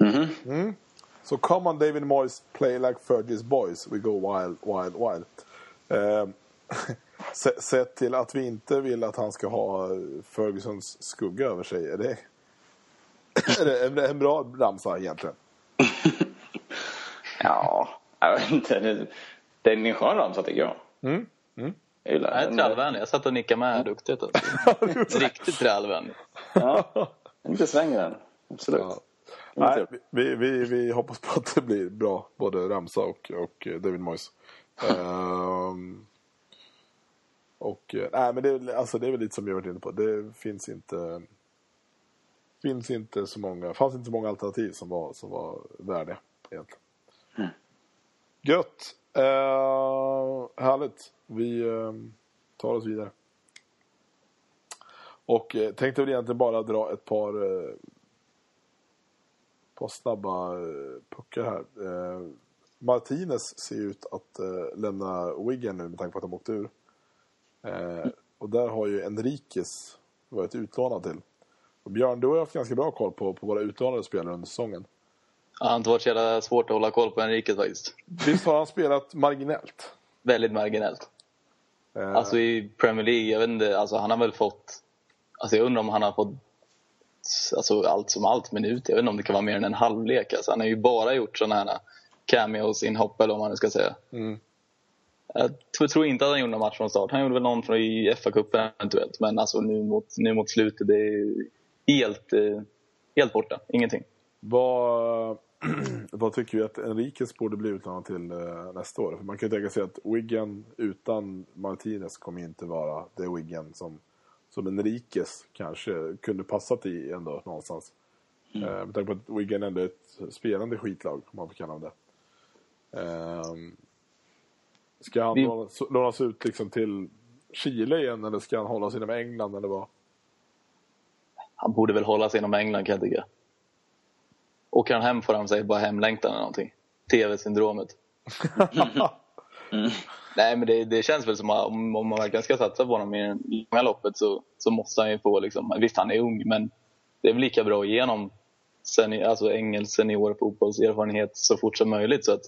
Mm-hmm. Hmm? So come on David Moyes, play like Fergie's boys. We go wild, wild, wild. Um, Se- (laughs) Sett till att vi inte vill att han ska ha Fergusons skugga över sig. Är det, är det en, bra ramsa egentligen? (laughs) Ja, jag vet inte. Det, det är en skön ramsa tycker jag. Mm. Mm. Jag gillar Jag är trallvänlig. Jag satt och nickade med duktigt. Alltså. (laughs) Riktigt trallvänlig. Ja, inte svänger den. Absolut. Ja. Nej, vi, vi, vi hoppas på att det blir bra, både Ramsa och, och David Moyes. (laughs) Ehm, och eh, nej, men det, alltså, det är väl lite som jag varit inne på. Det finns inte finns inte så många, fanns inte så många alternativ som var, som var värdiga egentligen. Gött! Uh, härligt. Vi eh, tar oss vidare. Och eh, tänkte väl egentligen bara dra ett par eh, par snabba eh, puckar här. Martinez ser ut att lämna Wigan nu med tanke på att de åkte ur. Eh, och där har ju Enriquez varit utlånad till. Och Björn, du har haft ganska bra koll på, på våra utlånade spelare under säsongen. Det har inte varit så jävla svårt att hålla koll på Enriquez faktiskt. Visst har han spelat marginellt? Väldigt marginellt. Eh, Alltså i Premier League, jag vet inte, alltså han har väl fått... Alltså jag undrar om han har fått alltså allt som allt minut. Jag vet inte om det kan vara mer än en halvlek. Alltså han har ju bara gjort sådana här cameos, inhopp eller vad man nu ska säga. mm. Jag tror- inte att han gjorde någon match från start. Han gjorde väl någon från i FA-cupen eventuellt. Men alltså nu mot, nu mot slutet, det är helt, eh, helt borta. Ingenting. Vad, (clears throat) vad tycker vi att Enriquez borde bli utlånad till eh, nästa år? För man kan ju tänka sig att Wigan utan Martinez kommer inte vara det Wigan som, som Enriquez kanske kunde passat i ändå någonstans. Mm. med tanke på att Wigan ändå är ett spelande skitlag, om man får kalla det. Ehm, ska han Vi- lånas, ut liksom till Chile igen eller ska han hålla sig inom England eller vad? Han borde väl hålla sig inom England kan jag tycka. Åker han hem får han sig bara hemlängtan eller någonting. TV-syndromet. (laughs) Nej men det, det känns väl som att om, om man verkligen ska satsa på honom i det långa loppet så, så måste han ju få liksom, visst han är ung men det är väl lika bra att ge honom seni, alltså engelsk seniorfotbollserfarenhet så fort som möjligt så att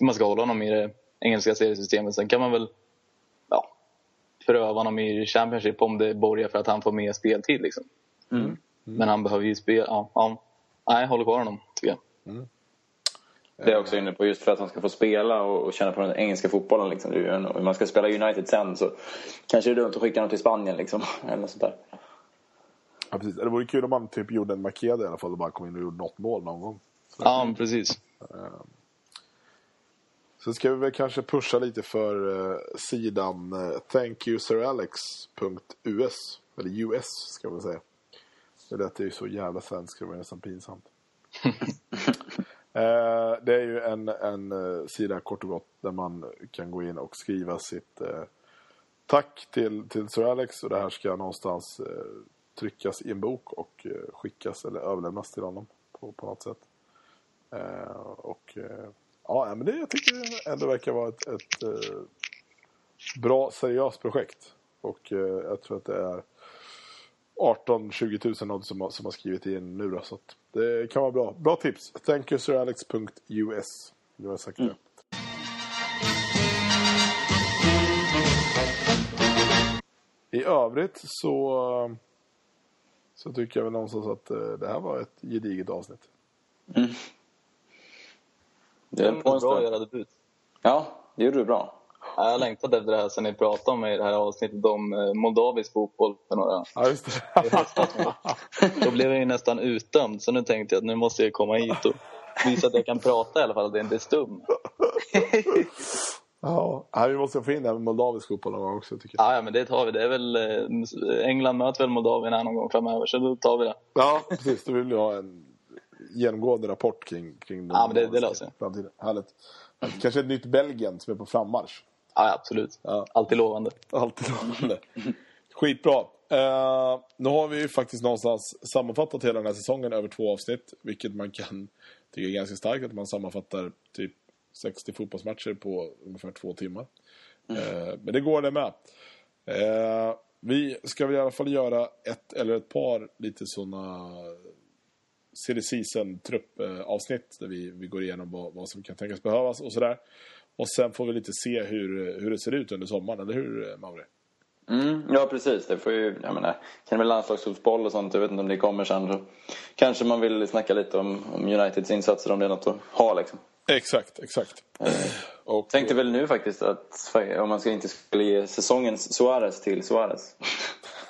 man ska hålla honom i det engelska seriesystemet. Sen kan man väl ja, pröva honom i Championship om det borgar för att han får mer speltid liksom. Men han behöver ju spela, ja, ja. Nej, håller kvar honom tycker jag. Det är jag också inne på, just för att han ska få spela och, och känna på den engelska fotbollen. Liksom. Om man ska spela United sen så kanske det är dumt att skicka honom till Spanien. Liksom, (laughs) eller något sånt där. Ja, precis. Det vore kul om man typ gjorde en Makeda i alla fall och bara kom in och gjorde något mål någon gång. Så. Ja, precis. Sen ska vi väl kanske pusha lite för eh, sidan uh, thankyouSirAlex.us. Eller US ska man säga. Det lät ju så jävla svenskt, det var nästan pinsamt. (laughs) Eh, det är ju en, en eh, sida kort och gott där man kan gå in och skriva sitt eh, tack till, till Sir Alex. Och det här ska någonstans eh, tryckas i en bok och eh, skickas eller överlämnas till honom på, på något sätt. Eh, och eh, ja, men det jag tycker ändå verkar vara ett, ett eh, bra, seriöst projekt. Och eh, jag tror att det är 18-20 000 något som, har- som har skrivit in nu då, så att det kan vara bra. Bra tips! ThankyouSirAlex.us. Nu har jag sagt det. I övrigt så, så tycker jag väl någonstans att eh, det här var ett gediget avsnitt. Det Det är var bra att göra debut. Ja, det gjorde du bra. Ja, Jag har längtat efter det här sen ni pratade om i det här avsnittet om eh, moldavisk fotboll för några Ja, just det. (laughs) Då blev jag ju nästan utdömd så nu tänkte jag att nu måste jag komma hit och visa att jag kan prata i alla fall, att det inte är stum. (laughs) ja, ja, vi måste få in det här med moldavisk fotboll någon gång också tycker jag. Ja, ja, men det tar vi. Det är väl, eh, England möter väl Moldavien här någon gång framöver, så då tar vi det. Ja, precis. Då vill vi ha en genomgående rapport kring, kring den Ja, men det- det löser jag. framtiden. Härligt. Kanske ett nytt Belgien som är på frammarsch. Ja, absolut. Ja. Alltid lovande. Alltid lovande. Skitbra. Uh, nu har vi ju faktiskt någonstans sammanfattat hela den här säsongen över två avsnitt. Vilket man kan tycka är ganska starkt att man sammanfattar typ 60 fotbollsmatcher på ungefär två timmar. Eh, men det går det med. Eh, vi ska väl i alla fall göra ett eller ett par lite sådana silly season truppavsnitt där vi, vi går igenom vad, vad som kan tänkas behövas och sådär. Och sen får vi lite se hur, hur det ser ut under sommaren, eller hur Mauri? Mm, ja, precis. Det får ju, jag menar, kan det vara landslagsfotboll och sånt. Jag vet inte om det kommer sen. Så kanske man vill snacka lite om, om Uniteds insatser, om det är något att ha liksom. Exakt, exakt. Och, Tänkte väl nu faktiskt att om man ska inte skulle ge säsongens Suarez till Suarez.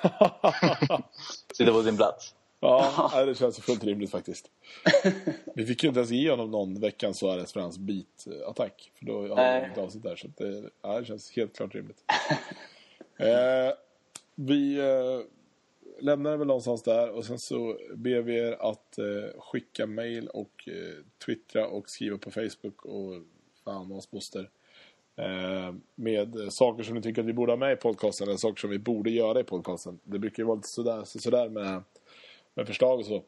(laughs) Sitter på sin plats. Ja, det känns fullt rimligt faktiskt. (laughs) Vi fick ju inte ens ge honom någon veckans Suarez för hans beat-attack. För då har Nej. inte avsnitt där. Så det, ja, det känns helt klart rimligt. (laughs) eh, vi eh, lämnar det väl någonstans där och sen så ber vi er att eh, skicka mail och eh, twittra och skriva på Facebook och fan hans moster. Eh, med saker som ni tycker att vi borde ha med i podcasten eller saker som vi borde göra i podcasten. Det brukar ju vara lite sådär, så sådär med, med förslag och så.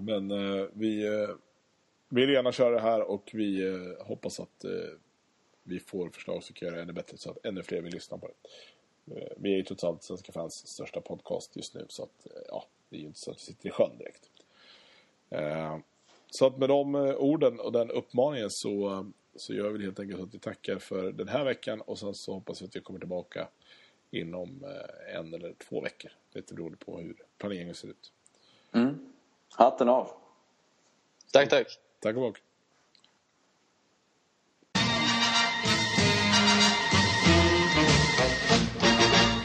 Men eh, vi eh, vill gärna köra det här och vi eh, hoppas att eh, vi får förslag som kan göra det ännu bättre så att ännu fler vill lyssna på det. Eh, vi är ju trots allt Svenska fans största podcast just nu så att eh, ja, det är ju inte så att vi sitter i sjön direkt. Eh, så att med de eh, orden och den uppmaningen så, eh, så gör vi helt enkelt så att vi tackar för den här veckan och sen så hoppas vi att vi kommer tillbaka inom eh, en eller två veckor. lite beroende på hur planeringen ser ut. Mm. Hatten av! Tack, tack! Tack och bock!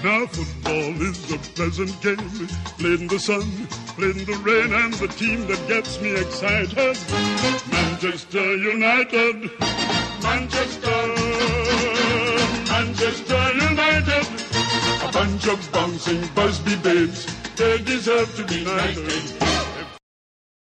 Now football is a pleasant game. Played in the sun, played in the rain, and the team that gets me excited. Manchester United. Manchester Of bouncing Busby babes. They deserve to be knighted.